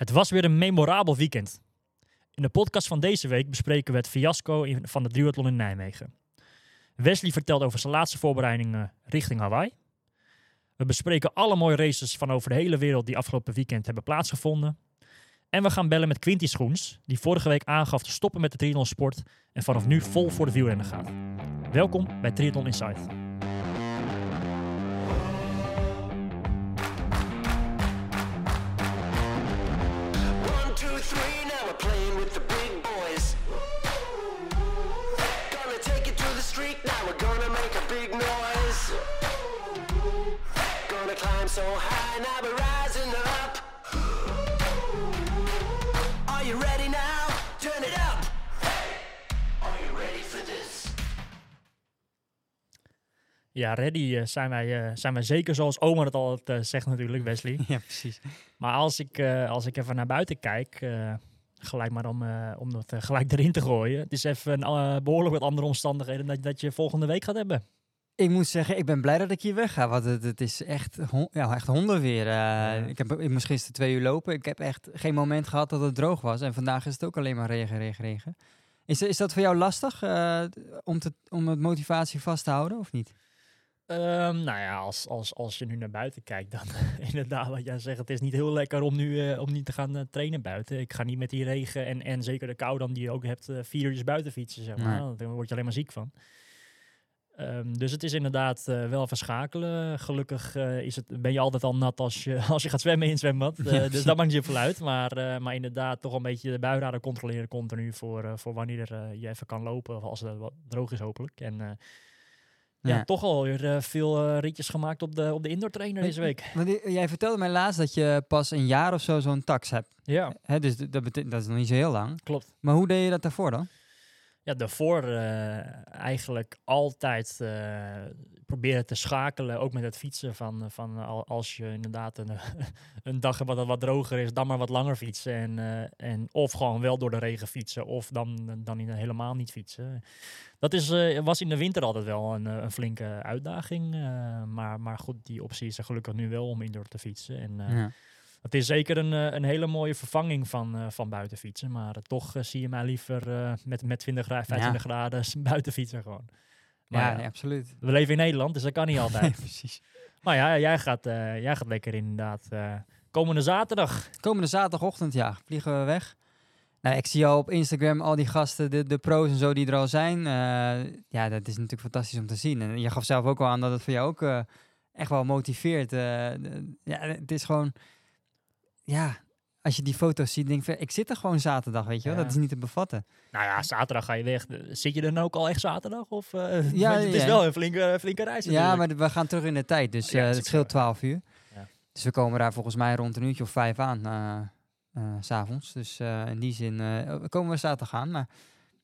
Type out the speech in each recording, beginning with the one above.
Het was weer een memorabel weekend. In de podcast van deze week bespreken we het fiasco van de duathlon in Nijmegen. Wesley vertelt over zijn laatste voorbereidingen richting Hawaii. We bespreken alle mooie races van over de hele wereld die afgelopen weekend hebben plaatsgevonden. En we gaan bellen met Quinty Schoens, die vorige week aangaf te stoppen met de triathlonsport en vanaf nu vol voor de wielrennen gaat. Welkom bij Triathlon Insight. So high, now we're rising up. Are you ready now? Turn it up. Are you ready for this? Ja, ready eh, zijn, wij, eh, zijn wij zeker zoals Omar het altijd eh, zegt natuurlijk, Wesley. Ja, precies. Maar als ik, eh, als ik even naar buiten kijk, eh, gelijk maar om, eh, om dat gelijk erin te gooien. Het is even eh, behoorlijk wat andere omstandigheden dat, dat je volgende week gaat hebben. Ik moet zeggen, ik ben blij dat ik hier wegga, want het, het is echt, hon- ja, echt hondenweer. Eh, Ik, heb, ik moest gisteren twee uur lopen. Ik heb echt geen moment gehad dat het droog was. En vandaag is het ook alleen maar regen, regen, regen. Is, is dat voor jou lastig eh, om, te, om het motivatie vast te houden of niet? Ehm, nou ja, als, als, als je nu naar buiten kijkt, dan inderdaad wat jij zegt. Het is niet heel lekker om nu, eh, om niet te gaan trainen buiten. Ik ga niet met die regen en, en zeker de kou dan die je ook hebt, eh, vier uurtjes buiten fietsen. Zeg maar. Nee. Daar word je alleen maar ziek van. Ehm, dus het is inderdaad eh, wel verschakelen. Gelukkig eh, is het, ben je altijd al nat als je, als je gaat zwemmen in het zwembad. Eh, dus dat maakt niet zoveel uit. Maar, maar inderdaad toch een beetje de buienradar controleren continu voor, voor wanneer je even kan lopen. Of als het wat droog is hopelijk. En ja, Ja. toch alweer eh, veel ritjes gemaakt op de, op de indoor trainer deze week. Want jij vertelde mij laatst dat je pas een jaar of zo zo'n tax hebt. Ja, Hè, dus dat, dat is nog niet zo heel lang. klopt. Maar hoe deed je dat daarvoor dan? Ja, daarvoor eh, eigenlijk altijd eh, proberen te schakelen, ook met het fietsen. Van, van al- als je inderdaad een, een dag wat wat droger is, dan maar wat langer fietsen. En, eh, en of gewoon wel door de regen fietsen, of dan, dan helemaal niet fietsen. Dat is, was in de winter altijd wel een, een flinke uitdaging. maar, maar goed, die optie is er gelukkig nu wel om indoor te fietsen. En. Het is zeker een, eh, een hele mooie vervanging van, eh, van buitenfietsen. Maar eh, toch zie je mij liever met, met 20 gra 25 graden s- buitenfietsen gewoon. Maar Ja, ja, nee, absoluut. we leven in Nederland, dus dat kan niet altijd. precies. maar ja, jij gaat, jij gaat lekker inderdaad. komende zaterdag. Komende zaterdagochtend, ja, vliegen we weg. Nou, ik zie al op Instagram al die gasten, de, de pro's en zo die er al zijn. Ja, dat is natuurlijk fantastisch om te zien. En je gaf zelf ook al aan dat het voor jou ook echt wel motiveert. Ja, het is gewoon, ja, als je die foto's ziet, denk ik, ik zit er gewoon zaterdag, weet je wel. Ja. Dat is niet te bevatten. Nou ja, zaterdag ga je weg. Zit je dan ook al echt zaterdag? Of, eh, Ja, het is ja. wel een flinke, flinke reis Ja, maar we gaan terug in de tijd, dus is het scheelt 12 uur. Ja. Dus we komen daar volgens mij rond een uurtje of vijf aan, eh, eh, s s'avonds. Dus in die zin eh, komen we zaterdag aan. Maar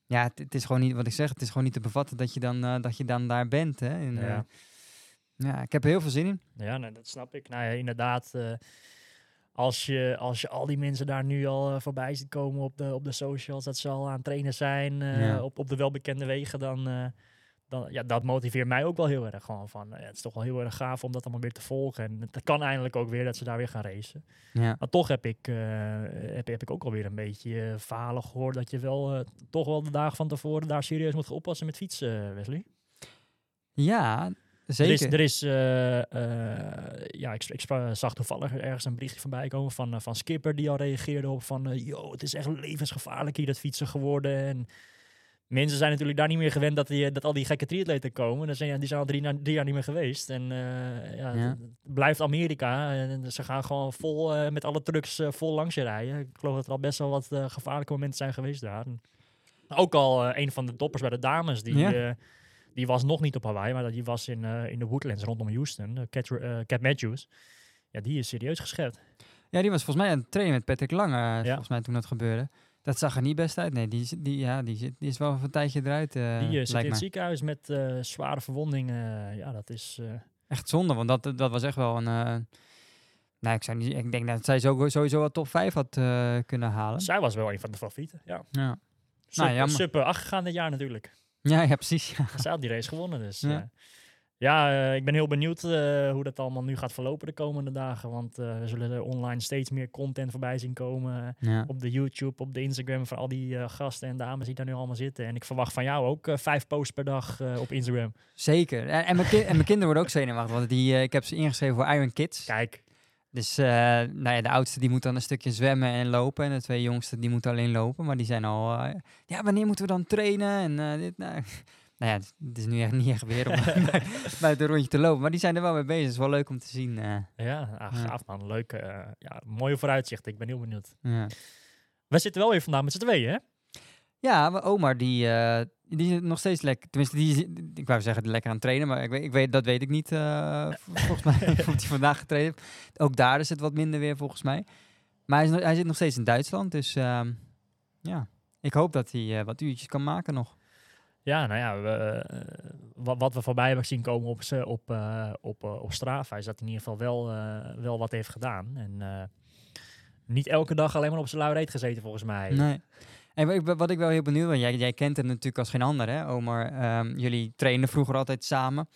ja, het, het is gewoon niet, wat ik zeg, het is gewoon niet te bevatten dat je dan, dat je dan daar bent. Hè? En, Ja. ja, ik heb er heel veel zin in. Ja, nee, dat snap ik. Nou ja, inderdaad. Als, je, als je al die mensen daar nu al eh, voorbij ziet komen op de, op de socials, dat ze al aan het trainen zijn eh, Ja. op, op de welbekende wegen, dan, eh, dan ja, dat motiveert mij ook wel heel erg. Gewoon van, ja, het is toch wel heel erg gaaf om dat allemaal weer te volgen. En het kan eindelijk ook weer dat ze daar weer gaan racen. Ja. Maar toch heb ik, heb, heb ik ook alweer een beetje verhalen gehoord dat je wel toch wel de dagen van tevoren daar serieus moet gaan oppassen met fietsen, Wesley. ja, Er zeker. is, er is eh, eh, ja, ik, ik zag toevallig ergens een berichtje voorbij komen van, eh, van Skipper die al reageerde op van, yo, het is echt levensgevaarlijk hier dat fietsen geworden. En mensen zijn natuurlijk daar niet meer gewend dat, die, dat al die gekke triatleten komen. Dan zijn, ja, die zijn al drie, jaar niet meer geweest. En eh, ja, blijft Amerika en ze gaan gewoon vol met alle trucks vol langs je rijden. Ik geloof dat er al best wel wat gevaarlijke momenten zijn geweest daar. En ook al een van de toppers bij de dames, die, Ja. Die was nog niet op Hawaii, maar die was in, eh, in de woodlands rondom Houston. eh, Cat, eh, Cat Matthews. Ja, die is serieus geschept. Ja, die was volgens mij aan het trainen met Patrick Lange, eh, volgens mij toen dat gebeurde. Dat zag er niet best uit. Nee, die, die, ja, die, zit, die is wel een tijdje eruit, die zit in het ziekenhuis met zware verwondingen. ja, dat is... Echt zonde, want dat, dat was echt wel een... nou, ik, zou niet, ik denk dat zij zo, sowieso wel top 5 had kunnen halen. zij was wel een van de favorieten, ja. Ja. Jammer. 8 gegaan dit jaar natuurlijk. Ja, ja, precies. Ja. Zij had die race gewonnen, dus... Ja. Ja, eh, ik ben heel benieuwd eh, hoe dat allemaal nu gaat verlopen de komende dagen. Want eh, we zullen er online steeds meer content voorbij zien komen. Ja. Op de YouTube, op de Instagram van al die gasten en dames die daar nu allemaal zitten. En ik verwacht van jou ook vijf posts per dag op Instagram. Zeker. En, en, mijn ki- en mijn kinderen worden ook zenuwachtig, want die, ik heb ze ingeschreven voor Iron Kids. Kijk, Dus eh, nou ja, de oudste die moet dan een stukje zwemmen en lopen. En de twee jongsten die moeten alleen lopen. Maar die zijn al, eh, ja, wanneer moeten we dan trainen? En eh, dit, nou. nou ja, het is nu echt niet echt weer om buiten een rondje te lopen. Maar die zijn er wel mee bezig. Het is wel leuk om te zien. ja, ah, gaaf man. Leuk. ja, mooie vooruitzicht. Ik ben heel benieuwd. ja. We zitten wel weer vandaag met z'n tweeën, hè? Ja, maar Omar, die, eh, die is nog steeds lekker. Tenminste, die is, ik wou zeggen lekker aan het trainen, maar ik weet, ik weet, dat weet ik niet. eh, volgens mij of hij vandaag getraind heeft. Ook daar is het wat minder weer, volgens mij. Maar hij, is, hij zit nog steeds in Duitsland, dus ehm, ja. Ik hoop dat hij eh, wat uurtjes kan maken nog. Ja, nou ja, we, wat, wat we voorbij hebben zien komen op, op, op, op Strava is dat hij in ieder geval wel, wel wat heeft gedaan. En niet elke dag alleen maar op zijn lauw reet gezeten, volgens mij. Nee. En wat ik, wel heel benieuwd ben, jij, jij kent hem natuurlijk als geen ander, hè, Omar. Ehm, jullie trainen vroeger altijd samen.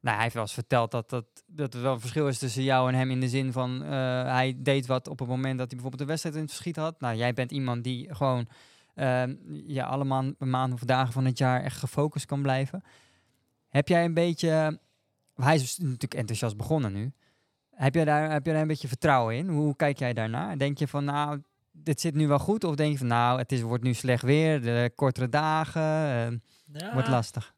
Nou, hij heeft wel eens verteld dat, dat, dat er wel een verschil is tussen jou en hem in de zin van eh, hij deed wat op het moment dat hij bijvoorbeeld een wedstrijd in het verschiet had. Nou, jij bent iemand die gewoon ehm, ja, alle maan- maanden of dagen van het jaar echt gefocust kan blijven. Heb jij een beetje, hij is dus natuurlijk enthousiast begonnen nu. Heb jij daar, heb jij daar een beetje vertrouwen in? Hoe kijk jij daarnaar? Denk je van, nou, dit zit nu wel goed? Of denk je van, nou, het is, wordt nu slecht weer, de kortere dagen, eh, Ja, wordt lastig.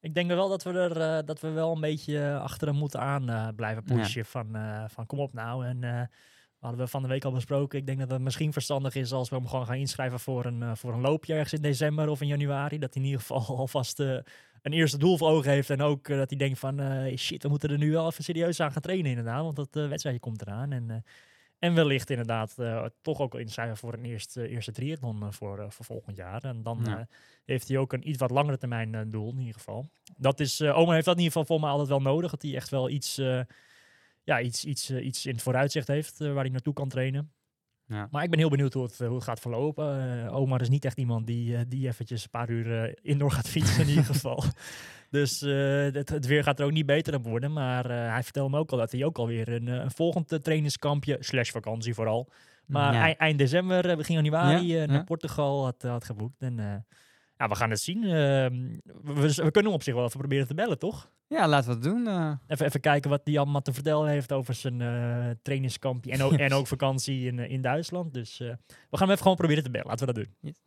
Ik denk wel dat we er eh, dat we wel een beetje eh, achter hem moeten aan blijven Ja. pushen. Van, van kom op nou. En hadden we van de week al besproken. Ik denk dat het misschien verstandig is als we hem gewoon gaan inschrijven voor een, voor een loopje ergens in december of in januari. Dat hij in ieder geval alvast een eerste doel voor ogen heeft. En ook dat hij denkt van shit, we moeten er nu wel even serieus aan gaan trainen inderdaad. Want dat wedstrijdje komt eraan. En, en wellicht inderdaad eh, toch ook inschrijven voor een eerste, eerste triathlon eh, voor, eh, voor volgend jaar. En dan Ja. eh, heeft hij ook een iets wat langere termijn eh, doel in ieder geval. Dat is, eh Omar heeft dat in ieder geval voor mij altijd wel nodig. Dat hij echt wel iets, eh, ja, iets, iets, eh, iets in het vooruitzicht heeft eh, waar hij naartoe kan trainen. Ja. Maar ik ben heel benieuwd hoe het, hoe het gaat verlopen. Eh, Omar is niet echt iemand die, eh, die eventjes een paar uur eh, indoor gaat fietsen in ieder geval. Dus het, het weer gaat er ook niet beter op worden. Maar hij vertelde me ook al dat hij ook alweer een, een volgend trainingskampje, slash vakantie vooral. Maar Ja. eind, eind december, begin januari, Ja, naar. Portugal had, had geboekt. En ja, we gaan het zien. Ehm, we, we- we kunnen hem op zich wel even proberen te bellen, toch? Ja, laten we het doen. eh. Even, even kijken wat allemaal te vertellen heeft over zijn eh trainingskampje. En ook, en ook vakantie in, eh, in Duitsland. Dus eh, we gaan hem even gewoon proberen te bellen. Laten we dat doen. Yes.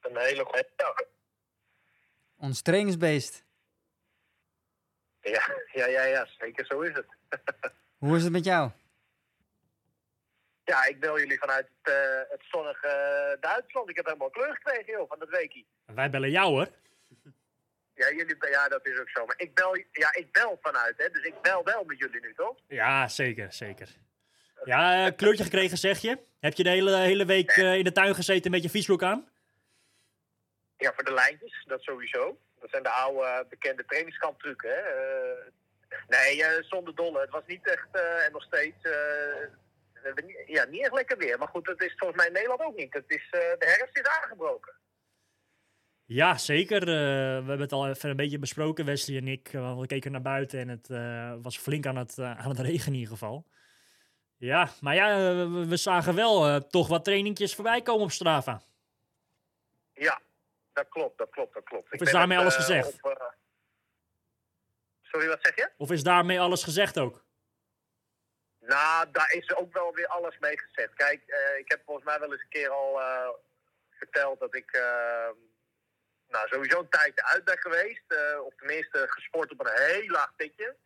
Een hele goede dag. Ons trainingsbeest. Ja, ja, ja, ja, zeker zo is het. Hoe is het met jou? Ja, ik bel jullie vanuit het, eh, het zonnige eh, Duitsland. Ik heb helemaal kleur gekregen, joh, van dat weekie. Wij bellen jou hoor. Ja, jullie, ja, dat is ook zo. Maar ik bel, ja, ik bel vanuit, hè. Dus ik bel wel met jullie nu, toch? Ja, zeker, zeker. Ja, eh, kleurtje gekregen zeg je. Heb je de hele, hele week in de tuin gezeten met je fietsbroek aan? Ja, voor de lijntjes, dat sowieso. Dat zijn de oude bekende trainingskamptrucken, hè. Nee, eh, zonder dolle. Het was niet echt, eh, en nog steeds, eh, ja, niet echt lekker weer. Maar goed, dat is volgens mij in Nederland ook niet. Het is, de herfst is aangebroken. Ja, zeker. We hebben het al even een beetje besproken, Wesley en ik. Uh, we keken naar buiten en het was flink aan het, aan het regenen in ieder geval. Ja, maar ja, we, we zagen wel toch wat trainingjes voorbij komen op Strava. Ja, dat klopt, dat klopt, dat klopt. is ben daarmee alles gezegd? op, Sorry, wat zeg je? Of is daarmee alles gezegd ook? Nou, daar is ook wel weer alles mee gezegd. Kijk, eh, ik heb volgens mij wel eens een keer al eh, verteld dat ik eh, nou, sowieso een tijdje uit ben geweest. eh, of tenminste gesport op een heel laag pitje.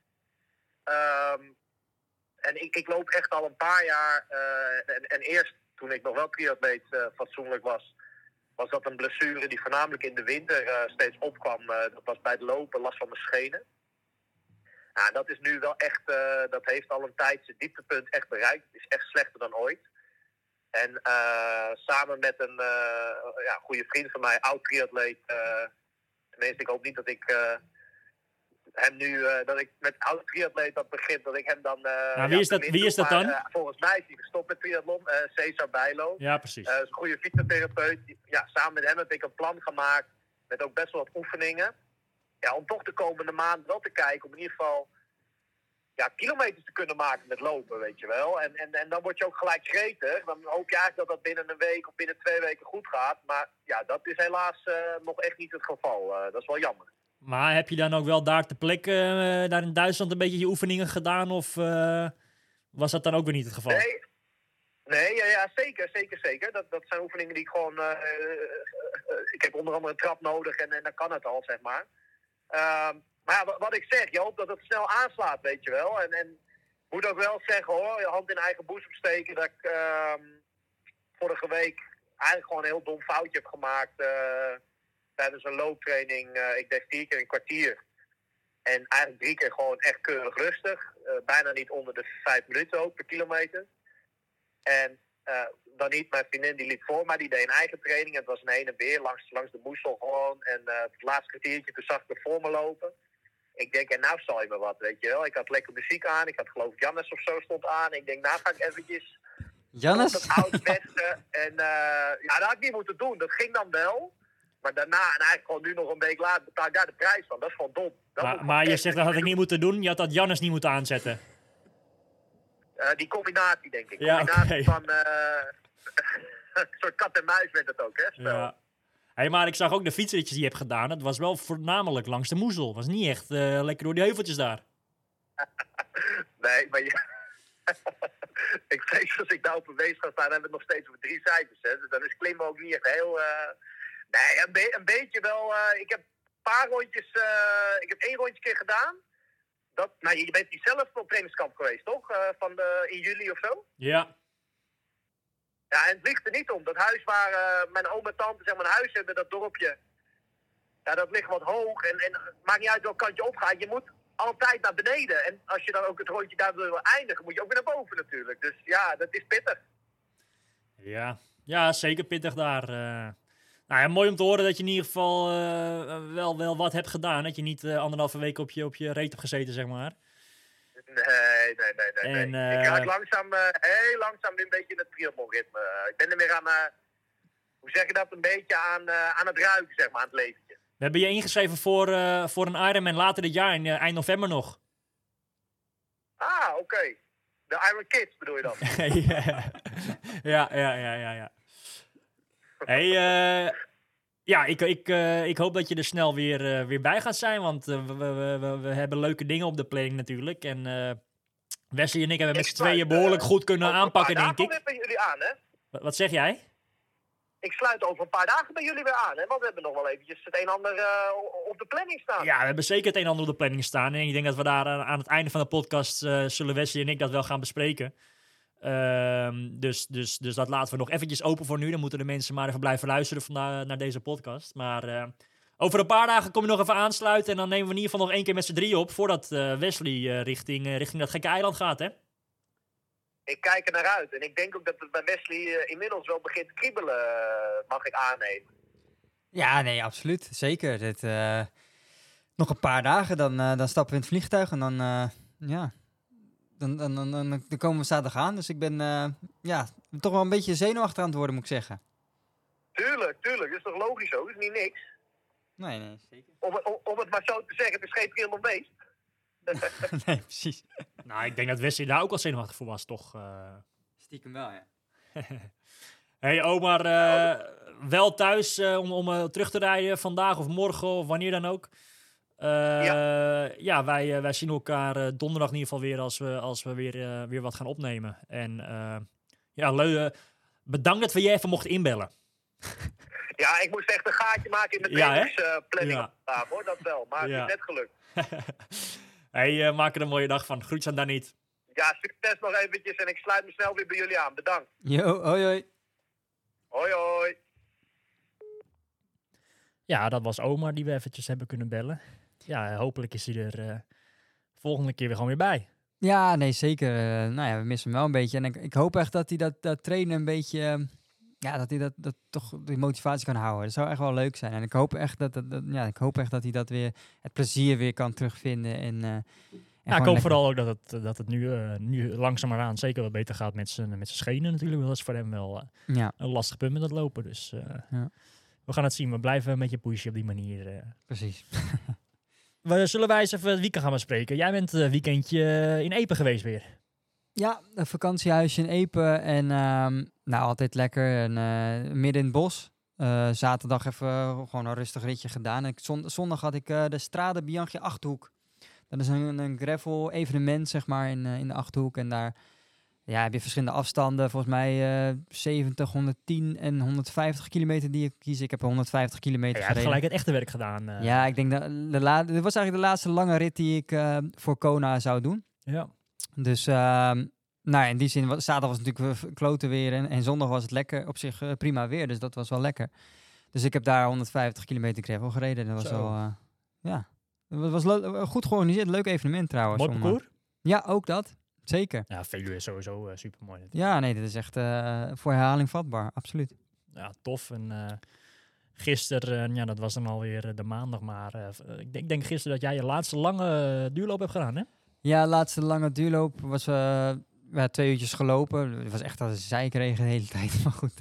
Ehm, en ik, ik loop echt al een paar jaar. en, en eerst toen ik nog wel triatleet fatsoenlijk was, was dat een blessure die voornamelijk in de winter steeds opkwam. Dat was bij het lopen last van mijn schenen. Ja, dat is nu wel echt, eh, dat heeft al een tijd zijn dieptepunt echt bereikt. Het is echt slechter dan ooit. En eh, samen met een eh, ja, goede vriend van mij, oud triatleet. tenminste, ik hoop niet dat ik hem nu, dat ik met oud triatleet dat begint, dat ik hem dan... Nou, wie is dat- wie is dat dan? volgens mij is hij gestopt met triathlon, Cesar Bijlo. Ja, precies. Is een goede fysiotherapeut. Ja, samen met hem heb ik een plan gemaakt. Met ook best wel wat oefeningen. Ja, om toch de komende maand wel te kijken. Om in ieder geval ja, kilometers te kunnen maken met lopen, weet je wel. En, en, en dan word je ook gelijk gretig. Dan hoop je eigenlijk dat dat binnen een week of binnen twee weken goed gaat. Maar ja, dat is helaas eh, nog echt niet het geval. Eh, dat is wel jammer. Maar heb je dan ook wel daar ter plekke, eh, daar in Duitsland, een beetje je oefeningen gedaan? Of was dat dan ook weer niet het geval? Nee, nee ja, ja, zeker, zeker, zeker. Dat, dat zijn oefeningen die ik gewoon... ik heb onder andere een trap nodig en, en dan kan het al, zeg maar. Ehm, maar wat, ik zeg, je hoopt dat het snel aanslaat, weet je wel. En, en moet ook wel zeggen hoor, je hand in eigen boezem steken... dat ik ehm, vorige week eigenlijk gewoon een heel dom foutje heb gemaakt... eh, tijdens een looptraining. Eh, ik deed vier keer een kwartier. En eigenlijk drie keer gewoon echt keurig rustig. Eh, bijna niet onder de vijf minuten ook per kilometer. En dan niet, mijn vriendin die liep voor mij, die deed een eigen training. Het was een heen en weer langs, langs de moesel gewoon. En eh, het laatste kwartiertje, toen zag ik er voor me lopen. Ik denk, en nou zal je me wat, weet je wel. Ik had lekker muziek aan. Ik had geloof ik Jannes of zo stond aan. Ik denk, nou ga ik eventjes op Jannes? het. En eh, ja, dat had ik niet moeten doen. Dat ging dan wel. Maar daarna, en eigenlijk gewoon nu nog een week later, betaal ik daar de prijs van. Dat is gewoon dom. Dat Maar, maar je zegt dat had ik niet moeten doen. Je had dat Jannes niet moeten aanzetten. Eh, die combinatie, denk ik. Ja, combinatie van... eh, een soort kat en muis werd het ook, hè? Spel. Ja. Hey, maar ik zag ook de fietsritjes die je hebt gedaan. Dat was wel voornamelijk langs de moezel. Het was niet echt eh, lekker door die heuveltjes daar. Nee, maar je... ik vrees als ik daar op een wees ga staan, hebben we het nog steeds over drie cijfers. Hè? Dus dan is klimmen ook niet echt heel... Nee, een, be- een beetje wel... ik heb een paar rondjes... ik heb één rondje keer gedaan. Dat, nou, je bent hier zelf op trainingskamp geweest, toch? Eh, van de, in juli of zo? Ja. Ja, en het ligt er niet om. Dat huis waar eh, mijn oom en tante zeg maar, een huis hebben, dat dorpje, ja, dat ligt wat hoog. En, en het maakt niet uit welk kant je opgaat. Je moet altijd naar beneden. En als je dan ook het rondje daar wil eindigen, moet je ook weer naar boven natuurlijk. Dus ja, dat is pittig. Ja. ja, zeker pittig daar. Nou ja, mooi om te horen dat je in ieder geval eh, wel, wel wat hebt gedaan. Dat je niet eh, anderhalve week op je, op je reet hebt gezeten, zeg maar. Nee, nee, nee, nee. En, nee. Ik eh, raak langzaam, eh, heel langzaam weer een beetje in het triathlonritme. Eh, ik ben er weer aan, hoe zeg je dat, een beetje aan, aan het ruiken, zeg maar, aan het leventje. We hebben je ingeschreven voor, voor een Ironman later dit jaar, in eind november nog. Ah, oké. De Iron Kids bedoel je dan? ja, ja, ja, ja, ja. Hey, eh, ja, ik, ik, eh, ik hoop dat je er snel weer, eh, weer bij gaat zijn, want we, we, we, we hebben leuke dingen op de planning natuurlijk. En Wesley en ik hebben met Ik z'n tweeën behoorlijk eh, goed kunnen aanpakken, denk ik. bij jullie aan, hè? Wat, wat zeg jij? Ik sluit over een paar dagen bij jullie weer aan, hè? Want we hebben nog wel eventjes het een en ander op de planning staan. Ja, we hebben zeker het een en ander op de planning staan. En ik denk dat we daar aan, het einde van de podcast zullen Wesley en ik dat wel gaan bespreken. Ehm, dus, dus, dus dat laten we nog eventjes open voor nu. Dan moeten de mensen maar even blijven luisteren van, naar deze podcast. Maar eh, over een paar dagen kom je nog even aansluiten. En dan nemen we in ieder geval nog één keer met z'n drie op. Voordat eh, Wesley eh, richting, eh, richting dat gekke eiland gaat, hè? Ik kijk er naar uit. En ik denk ook dat het bij Wesley eh, inmiddels wel begint te kriebelen, eh, mag ik aannemen. Ja, nee, absoluut. Zeker. Dit, eh, nog een paar dagen, dan, eh, dan stappen we in het vliegtuig en dan, eh, ja, dan, dan, dan, dan, dan komen we zaterdag aan. Dus ik ben eh, ja, toch wel een beetje zenuwachtig aan het worden, moet ik zeggen. Tuurlijk, tuurlijk. Dat is toch logisch ook? Dat is niet niks. Nee, nee, zeker. Om, om, om het maar zo te zeggen, het is geen triathlon beest. nee, precies. Nou, ik denk dat Wesley daar ook al zenuwachtig voor was, toch? eh. Stiekem wel, ja. Hey Omar, eh, wel thuis eh, om, om terug te rijden vandaag of morgen of wanneer dan ook. Eh, ja, wij, eh, wij zien elkaar eh, donderdag in ieder geval weer als we, als we weer, eh, weer wat gaan opnemen. En eh, ja, Leu, eh, bedankt dat we je even mochten inbellen. Ja, ik moest echt een gaatje maken in de Ja, trainingsplanning Ja. hoor. Dat wel. Maar Ja. het is net gelukt. hey, maak er een mooie dag van. Groetjes aan Daniet. Ja, succes nog eventjes en ik sluit me snel weer bij jullie aan. Bedankt. Yo, hoi hoi. Hoi, hoi. Ja, dat was Omar die we eventjes hebben kunnen bellen. Ja, hopelijk is hij er eh, volgende keer weer gewoon weer bij. Ja, nee, zeker. Eh, nou ja, we missen hem wel een beetje. En ik, ik hoop echt dat hij dat, dat trainen een beetje, eh, ja, dat hij dat, dat toch die motivatie kan houden. Dat zou echt wel leuk zijn. En ik hoop echt dat, dat, dat- ja, ik hoop echt dat hij dat weer, het plezier weer kan terugvinden. En, eh, Ja, ik hoop lekker- vooral ook dat het, dat het nu, eh nu langzamerhaan zeker wel beter gaat met zijn met zijn schenen natuurlijk. Dat is voor hem wel Ja, een lastig punt met dat lopen. Dus Ja. we gaan het zien. We blijven met je pushen op die manier. precies. We zullen wij eens even het weekend gaan bespreken. Jij bent een weekendje eh, in Epen geweest weer. Ja, een vakantiehuisje in Epe. En ehm, nou, altijd lekker. Eh, midden in het bos. Eh, zaterdag even gewoon een rustig ritje gedaan. En zondag had ik de Strade Bianchi Achterhoek. Dat is een, een gravel evenement, zeg maar, in, in de Achterhoek. En daar ja, heb je verschillende afstanden. Volgens mij eh 70, 110 en 150 kilometer die ik kies. Ik heb 150 kilometer Ja, je hebt gereden. gelijk het echte werk gedaan. eh. Ja, ik denk dat de la dit was eigenlijk de laatste lange rit die ik eh, voor Kona zou doen. ja. Dus ehm, nou, in die zin, was, zaterdag was natuurlijk kloten weer en, en zondag was het lekker op zich eh, prima weer. Dus dat was wel lekker. Dus ik heb daar 150 kilometer gravel gereden. Dat was Zo. wel, eh, ja, het was goed georganiseerd. Leuk evenement trouwens. Mooi om, eh, parcours. Ja, ook dat. Zeker. Ja, Veluwe is sowieso eh, super mooi. Ja, nee, dit is echt eh, voor herhaling vatbaar. Absoluut. Ja, tof. En eh gisteren, ja, dat was dan alweer de maandag, maar ik, denk, gisteren dat jij je laatste lange duurloop hebt gedaan, hè? Ja, laatste lange duurloop was ja, twee uurtjes gelopen. Het was echt een zeikregen de hele tijd. Maar goed,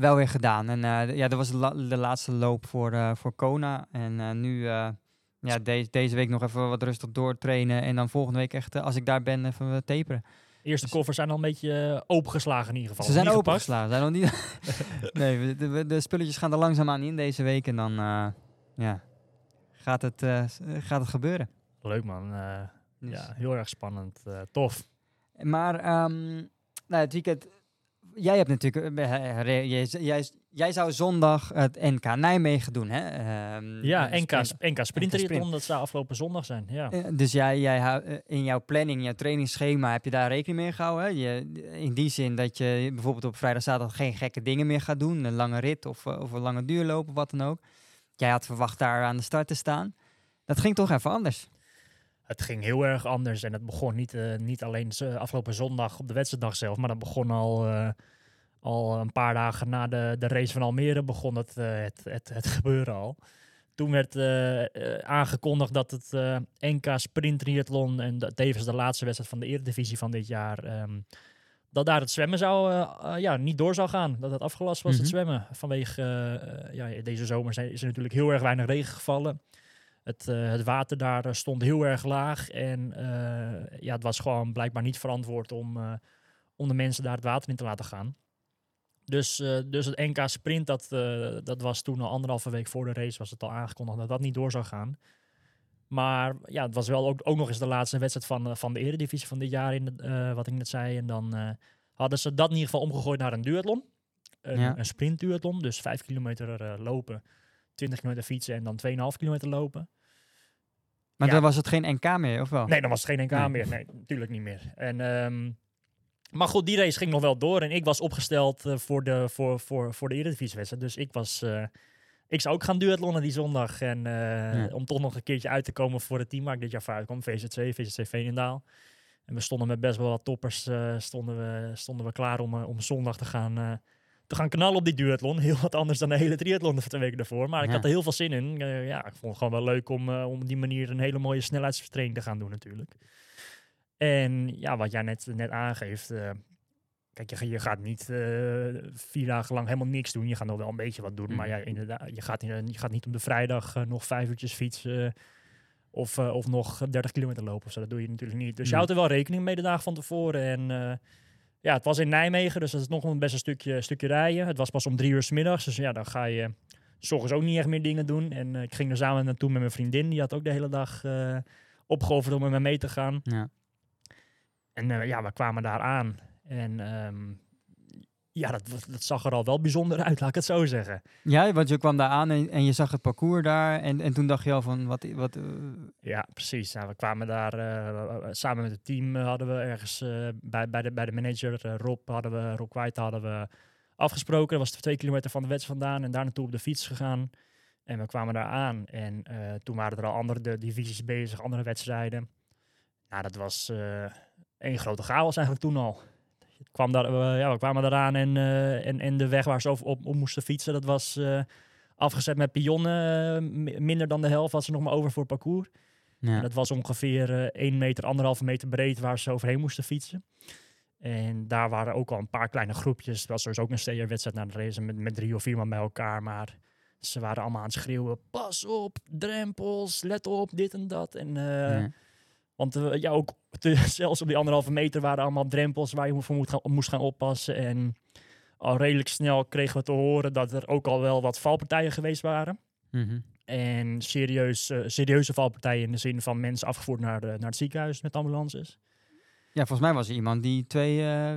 wel weer gedaan. En ja, dat was de, la- de laatste loop voor, voor Kona. En nu, ja, deze deze week nog even wat rustig doortrainen. En dan volgende week echt, eh, als ik daar ben, even wat taperen. Eerste Dus- koffers zijn al een beetje eh, opengeslagen in ieder geval. Ze zijn opengeslagen. Zijn nog niet... nee, de, de, de spulletjes gaan er langzaamaan in deze week. En dan eh, ja, gaat, het, eh, gaat het gebeuren. Leuk man. eh, Dus- Ja, heel erg spannend. eh, tof. Maar ehm, nou, het weekend. Jij hebt natuurlijk. eh, eh, jij, jij, jij zou zondag het NK Nijmegen doen, hè? Ehm, Ja, eh, NK, sprint. sp- NK dat zou afgelopen zondag zijn. Ja. Eh, Dus jij, jij eh, in jouw planning, jouw trainingsschema, heb je daar rekening mee gehouden? Hè? Je, in die zin dat je bijvoorbeeld op vrijdag, zaterdag geen gekke dingen meer gaat doen. Een lange rit of, of een lange duurloop of wat dan ook. Jij had verwacht daar aan de start te staan. Dat ging toch even anders. Het ging heel erg anders en het begon niet, niet alleen afgelopen zondag op de wedstrijddag zelf, maar dat begon al, al een paar dagen na de, de race van Almere begon het, eh, het, het, het gebeuren al. Toen werd eh, eh, aangekondigd dat het NK Sprint Triathlon en dat tevens de laatste wedstrijd van de Eredivisie van dit jaar, ehm, dat daar het zwemmen zou, ja, niet door zou gaan. Dat het afgelast was, Mhm. het zwemmen. Vanwege, ja, deze zomer zijn, is er natuurlijk heel erg weinig regen gevallen. Het, het water daar stond heel erg laag. En ja, het was gewoon blijkbaar niet verantwoord om, om de mensen daar het water in te laten gaan. Dus, eh, dus het NK Sprint, dat, eh, dat was toen al anderhalve week voor de race, was het al aangekondigd dat dat niet door zou gaan. Maar ja, het was wel ook, ook nog eens de laatste wedstrijd van, eh, van de Eredivisie van dit jaar, in de, wat ik net zei. En dan hadden ze dat in ieder geval omgegooid naar een duathlon. Een, Ja. een sprintduathlon, dus 5 kilometer lopen, 20 kilometer fietsen en dan 2,5 kilometer lopen. Maar Ja. dan was het geen NK meer, of wel? Nee, dan was het geen NK Nee. meer. Nee, natuurlijk niet meer. En, ehm, maar goed, die race ging nog wel door. En ik was opgesteld eh, voor, de, voor, voor, voor de Eredivisie-wedstrijd. Dus ik was... eh, ik zou ook gaan duathlonnen die zondag. En eh, Ja. om toch nog een keertje uit te komen voor het team waar ik dit jaar voor uitkwam. VZC, VZC Veenendaal. En we stonden met best wel wat toppers stonden we, stonden we klaar om, om zondag te gaan, te gaan knallen op die duathlon. Heel wat anders dan de hele triathlon de twee weken daarvoor. Maar ik Ja. had er heel veel zin in. Ja, ik vond het gewoon wel leuk om, om op die manier een hele mooie snelheidstraining te gaan doen natuurlijk. En ja, wat jij net, net aangeeft. eh, kijk, je, je gaat niet eh, vier dagen lang helemaal niks doen. Je gaat nog wel een beetje wat doen. Maar Mhm. ja, inderdaad, je gaat, niet- je gaat niet op de vrijdag eh, nog vijf uurtjes fietsen. Of, eh, of nog 30 kilometer lopen of zo. Dat doe je natuurlijk niet. Dus je Nee. houdt er wel rekening mee de dagen van tevoren. En eh, ja, het was in Nijmegen, dus dat is nog een best een stukje, stukje rijden. Het was pas om drie uur s middags. Dus ja, dan ga je s ochtends ook niet echt meer dingen doen. En eh, ik ging er samen naartoe met mijn vriendin. Die had ook de hele dag eh opgeofferd om met me mee te gaan. Ja. En eh, ja, we kwamen daar aan. En ehm, ja, dat, dat zag er al wel bijzonder uit, laat ik het zo zeggen. Ja, want je kwam daar aan en, en je zag het parcours daar. En, en toen dacht je al van, wat... wat eh, Ja, precies. Nou, we kwamen daar eh, samen met het team hadden we ergens bij, bij, de, bij de manager Rob hadden we Rob White hadden we afgesproken. Dat was twee kilometer van de wedstrijd vandaan en daar naartoe op de fiets gegaan. En we kwamen daar aan en toen waren er al andere de divisies bezig, andere wedstrijden. Nou, dat was één grote chaos eigenlijk toen al. Het kwam daar, eh, ja, we kwamen eraan en, eh, en, en de weg waar ze over, op, op moesten fietsen, dat was eh, afgezet met pionnen. mi- minder dan de helft was er nog maar over voor het parcours. En Ja. dat was ongeveer eh 1 meter, anderhalve meter breed waar ze overheen moesten fietsen. En daar waren ook al een paar kleine groepjes. Het was sowieso ook een steerwedstrijd naar de race met, met drie of vier man bij elkaar. Maar ze waren allemaal aan het schreeuwen, pas op, drempels, let op, dit en dat. En, Ja. Want eh, ja, ook zelfs op die anderhalve meter waren allemaal drempels waar je voor moet gaan, moest gaan oppassen. En al redelijk snel kregen we te horen dat er ook al wel wat valpartijen geweest waren. Mhm. En serieus, eh, serieuze valpartijen in de zin van mensen afgevoerd naar, de, naar het ziekenhuis met ambulances. Ja, volgens mij was er iemand die twee eh,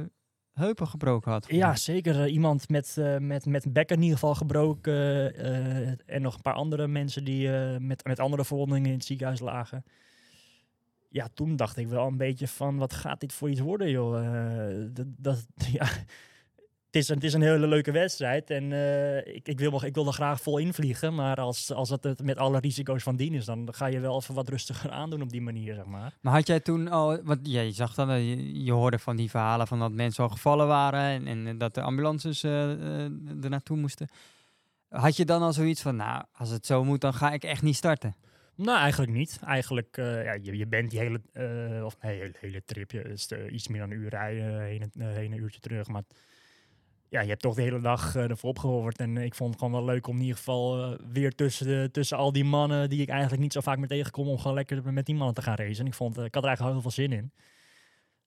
heupen gebroken had. Ja, zeker. eh, iemand met, met, met bekken in ieder geval gebroken. en nog een paar andere mensen die met, met andere verwondingen in het ziekenhuis lagen. Ja, toen dacht ik wel een beetje van, wat gaat dit voor iets worden, joh? Eh, dat, dat, ja, het, is het is een hele leuke wedstrijd en eh, ik, ik, wil, ik wil er graag vol invliegen. Maar als, als dat het met alle risico's van dien is, dan ga je wel even wat rustiger aandoen op die manier, zeg maar. Maar had jij toen al, want ja, je zag dan, eh, je, hoorde van die verhalen van dat mensen al gevallen waren en, en dat de ambulances eh, er naartoe moesten. Had je dan al zoiets van, nou, als het zo moet, dan ga ik echt niet starten? Nou, eigenlijk niet. Eigenlijk, eh, ja, je, je bent die hele, eh, of nee, hele, hele tripje, is eh, iets meer dan een uur rijden, heen, en- heen een uurtje terug. Maar ja, je hebt toch de hele dag ervoor opgehoord. En ik vond het gewoon wel leuk om in ieder geval weer tussen, de, tussen al die mannen die ik eigenlijk niet zo vaak meer tegenkom, om gewoon lekker met die mannen te gaan racen. En ik, vond, ik had er eigenlijk heel veel zin in.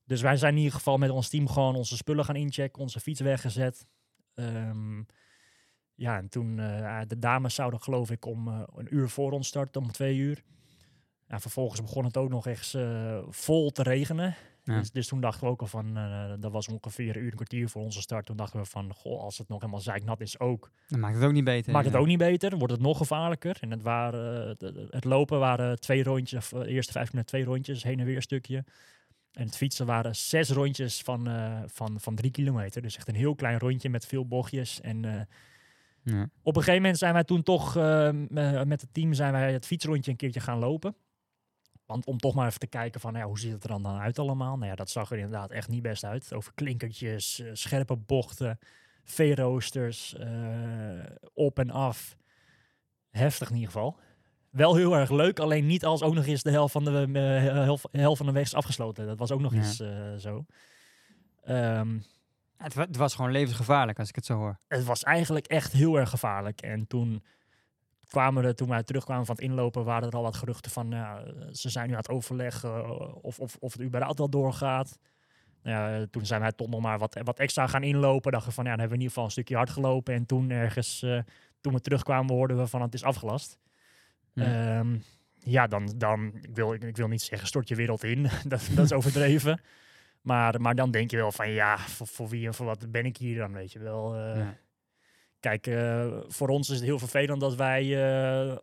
Dus wij zijn in ieder geval met ons team gewoon onze spullen gaan inchecken, onze fiets weggezet. Ehm, ja, en toen, eh, de dames zouden geloof ik om eh, een uur voor ons starten, om twee uur. Ja, vervolgens begon het ook nog eens eh, vol te regenen. Ja. Dus, dus toen dachten we ook al van, dat was ongeveer een uur, een kwartier voor onze start. Toen dachten we van, goh, als het nog helemaal zeiknat is ook, Dan maakt het ook niet beter. maakt het ook niet beter. Wordt het nog gevaarlijker. En het, waren, het, het lopen waren twee rondjes, of, de eerste vijf minuten twee rondjes, heen en weer stukje. En het fietsen waren zes rondjes van, van, van drie kilometer. Dus echt een heel klein rondje met veel bochtjes. En Ja. op een gegeven moment zijn wij toen toch eh, eh, met het team zijn wij het fietsrondje een keertje gaan lopen. Want om toch maar even te kijken van nou ja, hoe ziet het er dan, dan uit allemaal. Nou ja, dat zag er inderdaad echt niet best uit. Over klinkertjes, eh, scherpe bochten, veeroosters, eh, op en af. Heftig in ieder geval. Wel heel erg leuk, alleen niet als ook nog eens de helft van de, helft, helft van de weg is afgesloten. Dat was ook nog Ja. eens zo. Ehm, Het, het was gewoon levensgevaarlijk als ik het zo hoor. het was eigenlijk echt heel erg gevaarlijk. En toen kwamen er, toen wij terugkwamen van het inlopen, waren er al wat geruchten van, ja, ze zijn nu aan het overleggen eh, of, of, of het überhaupt wel doorgaat. Nou eh, toen zijn wij toch nog maar wat, wat extra gaan inlopen. Dachten van, ja, dan hebben we in ieder geval een stukje hard gelopen. En toen ergens, eh, toen we terugkwamen, hoorden we van, het is afgelast. Ja. Ehm, ja, dan, dan ik, wil, ik, ik wil niet zeggen, stort je wereld in. dat, dat is overdreven. Maar, maar dan denk je wel van, ja, voor, voor wie en voor wat ben ik hier dan, weet je wel. eh. Ja. Kijk, eh, voor ons is het heel vervelend dat wij, eh,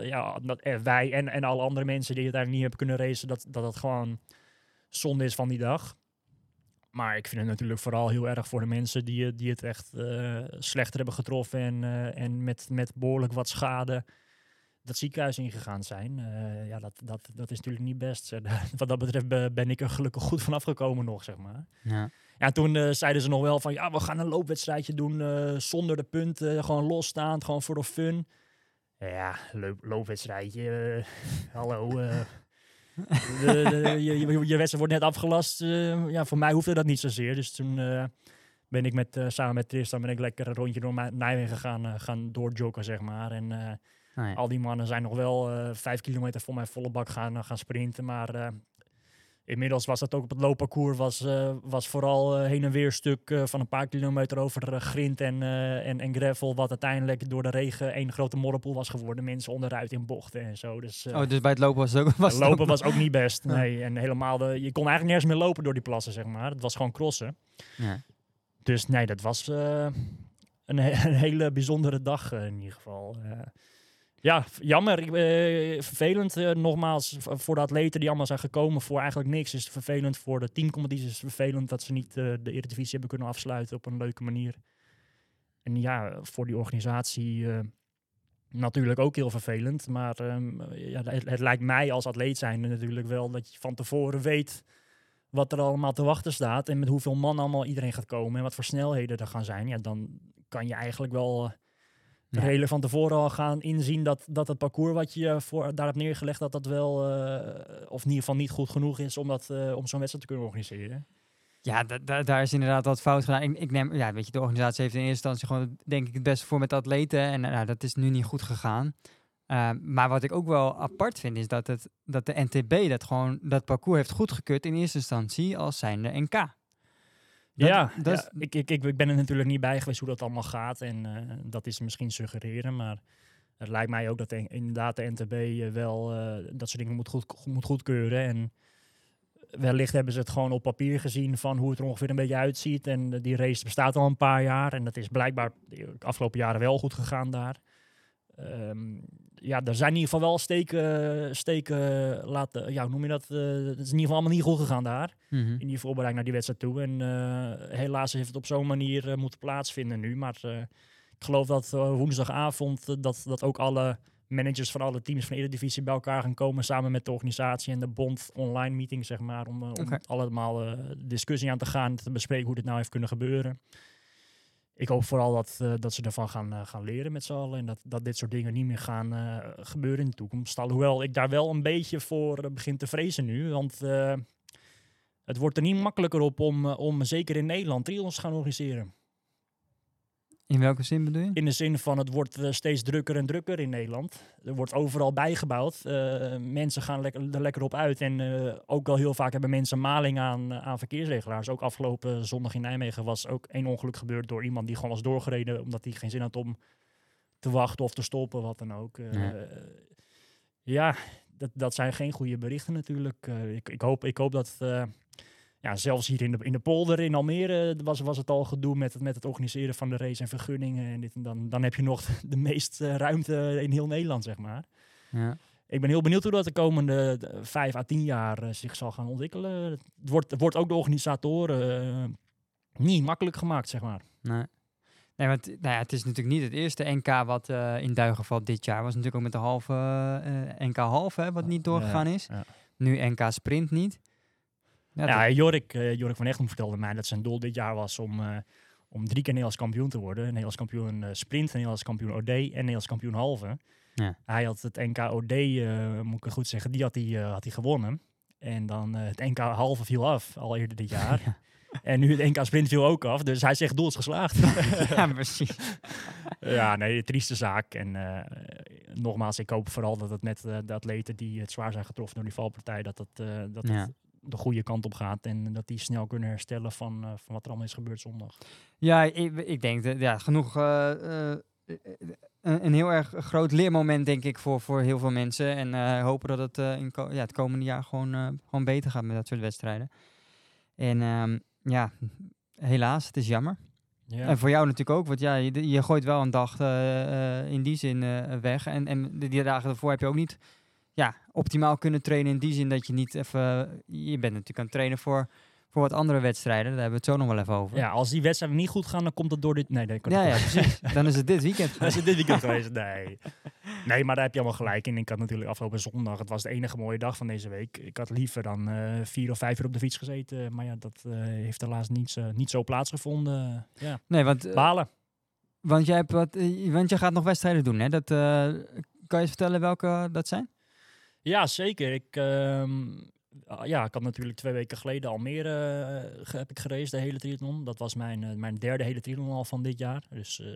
ja, dat, wij en, en alle andere mensen die het eigenlijk niet hebben kunnen racen, dat, dat het gewoon zonde is van die dag. Maar ik vind het natuurlijk vooral heel erg voor de mensen die, het- die het echt slechter hebben getroffen en, en met, met behoorlijk wat schade dat ziekenhuis ingegaan zijn. Eh, ja, dat, dat, dat is natuurlijk niet best. Eh, wat dat betreft be- ben ik er gelukkig goed van afgekomen nog, zeg maar. Ja. Ja, toen eh, zeiden ze nog wel van, ja, we gaan een loopwedstrijdje doen zonder de punten, gewoon losstaand, gewoon voor de fun. Ja, loop, loopwedstrijdje, hallo. de, de- je, wedstrijd wordt net afgelast. ja, voor mij hoefde dat niet zozeer. Dus toen ben ik met, samen met Tristan ben ik lekker een rondje door Nijmegen gaan, gaan doorjoggen, zeg maar. En Nou al die mannen zijn nog wel eh, vijf kilometer voor mij volle bak gaan, eh, gaan sprinten. Maar eh, inmiddels was dat ook op het loopparcours. Was, was vooral heen en weer stuk van een paar kilometer over grind en, en, en gravel. Wat uiteindelijk door de regen één grote modderpoel was geworden. Mensen onderuit in bochten en zo. Dus, Oh, dus bij het lopen was het ook... Was lopen ook- was ook niet best. Ja. Nee, en helemaal de, je kon eigenlijk nergens meer lopen door die plassen, zeg maar. Het was gewoon crossen. Ja. Dus nee, dat was een, he- een hele bijzondere dag in ieder geval. Ja, jammer. Eh, vervelend. eh, nogmaals, voor de atleten die allemaal zijn gekomen voor eigenlijk niks, is het vervelend. Voor de teamcompetities is het vervelend dat ze niet eh, de Eredivisie hebben kunnen afsluiten op een leuke manier. En ja, voor die organisatie natuurlijk ook heel vervelend. Maar ehm, ja, het, lijkt mij als atleet zijn natuurlijk wel dat je van tevoren weet wat er allemaal te wachten staat en met hoeveel man allemaal iedereen gaat komen en wat voor snelheden er gaan zijn, ja, dan kan je eigenlijk wel Ja. redelijk van tevoren al gaan inzien dat, dat het parcours wat je voor, daar hebt neergelegd, dat dat wel, eh, of in ieder geval niet goed genoeg is om, dat, eh, om zo'n wedstrijd te kunnen organiseren. Ja, da- da- daar is inderdaad wat fout gedaan. Ik, ik neem, ja, weet je, de organisatie heeft in eerste instantie gewoon, denk ik, het beste voor met atleten. En nou, dat is nu niet goed gegaan. Uh, maar wat ik ook wel apart vind, is dat, het, dat de NTB dat gewoon dat parcours heeft goedgekeurd in eerste instantie als zijnde NK. Dat- ja, dat ja, is- ik, ik, ik, ik ben er natuurlijk niet bij geweest hoe dat allemaal gaat. En eh, dat is misschien suggereren. Maar het lijkt mij ook dat de- inderdaad de NTB eh, wel eh, dat soort dingen moet, goed, moet goedkeuren. En wellicht hebben ze het gewoon op papier gezien van hoe het er ongeveer een beetje uitziet. En die race bestaat al een paar jaar. En dat is blijkbaar de afgelopen jaren wel goed gegaan daar. Ehm, ja, er zijn in ieder geval wel steken, steken laten, ja, hoe noem je dat? Eh, het is in ieder geval allemaal niet goed gegaan daar Mhm. in die voorbereiding naar die wedstrijd toe. En eh, helaas heeft het op zo'n manier eh, moeten plaatsvinden nu. Maar ik geloof dat woensdagavond dat, dat ook alle managers van alle teams van de Eredivisie bij elkaar gaan komen samen met de organisatie en de bond online meeting, zeg maar, om, allemaal discussie aan te gaan, te bespreken hoe dit nou heeft kunnen gebeuren. Ik hoop vooral dat, eh, dat ze ervan gaan, eh, gaan leren met z'n allen. En dat, dat dit soort dingen niet meer gaan eh, gebeuren in de toekomst. Alhoewel ik daar wel een beetje voor begin te vrezen nu. Want het wordt er niet makkelijker op om, om zeker in Nederland triathlons te gaan organiseren. In welke zin bedoel je? In de zin van het wordt eh, steeds drukker en drukker in Nederland. Er wordt overal bijgebouwd. Eh, mensen gaan er lekker op uit. En eh, ook al heel vaak hebben mensen maling aan, aan verkeersregelaars. Ook afgelopen zondag in Nijmegen was ook één ongeluk gebeurd door iemand die gewoon was doorgereden. Omdat hij geen zin had om te wachten of te stoppen, wat dan ook. Ja. ja, dat, dat zijn geen goede berichten natuurlijk. Ik, ik, hoop, ik hoop dat... eh, ja, zelfs hier in de, in de polder in Almere was, was het al gedoe met het, met het organiseren van de race en vergunningen. En dit en dan, dan heb je nog de meest eh, ruimte in heel Nederland, zeg maar. Ja. Ik ben heel benieuwd hoe dat de komende eh, vijf à tien jaar eh, zich zal gaan ontwikkelen. Het wordt, het wordt ook de organisatoren eh, niet makkelijk gemaakt, zeg maar. Nee. Nee, want nou ja, het is natuurlijk niet het eerste NK wat eh, in duigen valt dit jaar. Was natuurlijk ook met de halve eh, NK halve, wat niet doorgegaan is. ja. Nu NK sprint niet. Ja, Ja, dat- Jorik, eh, Jorik van Egmond vertelde mij dat zijn doel dit jaar was om, eh, om drie keer Nederlands kampioen te worden. Nederlands kampioen eh, sprint, Nederlands kampioen OD en Nederlands kampioen halve. Ja. Hij had het NK OD, moet ik goed zeggen, die had hij, had hij gewonnen. En dan het NK halve viel af, al eerder dit jaar. Ja. En nu het NK sprint viel ook af. Dus hij zegt doel is geslaagd. ja, precies. ja, nee, trieste zaak. En nogmaals, ik hoop vooral dat het met eh, de atleten die het zwaar zijn getroffen door die valpartij, dat, dat Ja. het de goede kant op gaat. En dat die snel kunnen herstellen van, eh, van wat er allemaal is gebeurd zondag. Ja, ik, ik denk dat ja, genoeg. eh, eh, een, een heel erg groot leermoment, denk ik, voor, voor heel veel mensen. En hopen dat het in ja, het komende jaar gewoon, gewoon beter gaat met dat soort wedstrijden. En ehm, ja, helaas, het is jammer. Ja. En voor jou natuurlijk ook, want ja, je, je gooit wel een dag in die zin weg. En, en die dagen ervoor heb je ook niet ja, optimaal kunnen trainen in die zin dat je niet even... Je bent natuurlijk aan het trainen voor, voor wat andere wedstrijden. Daar hebben we het zo nog wel even over. ja, als die wedstrijden niet goed gaan, dan komt het door dit... Nee, nee, kan ja, ja, precies. Dan is het dit weekend. Dat is dit weekend geweest. Nee. nee, maar daar heb je allemaal gelijk in. Ik had natuurlijk afgelopen zondag, het was de enige mooie dag van deze week. Ik had liever dan eh, vier of vijf uur op de fiets gezeten. Maar ja, dat eh, heeft helaas niet, zo- niet zo plaatsgevonden. Ja, Nee, want, eh, balen. want, jij hebt wat, want je gaat nog wedstrijden doen, hè? Dat, kan je eens vertellen welke dat zijn? Ja, zeker. Ik, ehm, ah, ja, ik had natuurlijk twee weken geleden Almere eh, ge- heb ik gereisd, de hele triathlon. Dat was mijn, eh, mijn derde hele triathlon al van dit jaar. Dus eh,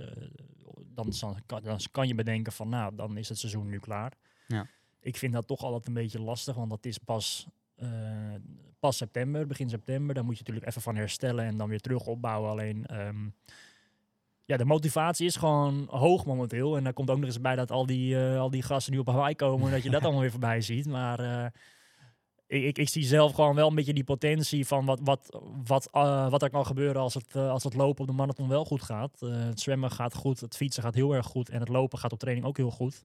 dan, dan, kan, dan kan je bedenken van, nou, dan is het seizoen nu klaar. Ja. Ik vind dat toch altijd een beetje lastig, want dat is pas, eh, pas september, begin september. Daar moet je natuurlijk even van herstellen en dan weer terug opbouwen. Alleen, ehm, ja, de motivatie is gewoon hoog momenteel. En daar komt ook nog eens bij dat al die, eh, al die gasten die op Hawaii komen, dat je dat allemaal weer voorbij ziet. Maar eh, ik, ik, ik zie zelf gewoon wel een beetje die potentie van wat, wat, wat, eh, wat er kan gebeuren als het, als het lopen op de marathon wel goed gaat. Het zwemmen gaat goed, het fietsen gaat heel erg goed en het lopen gaat op training ook heel goed.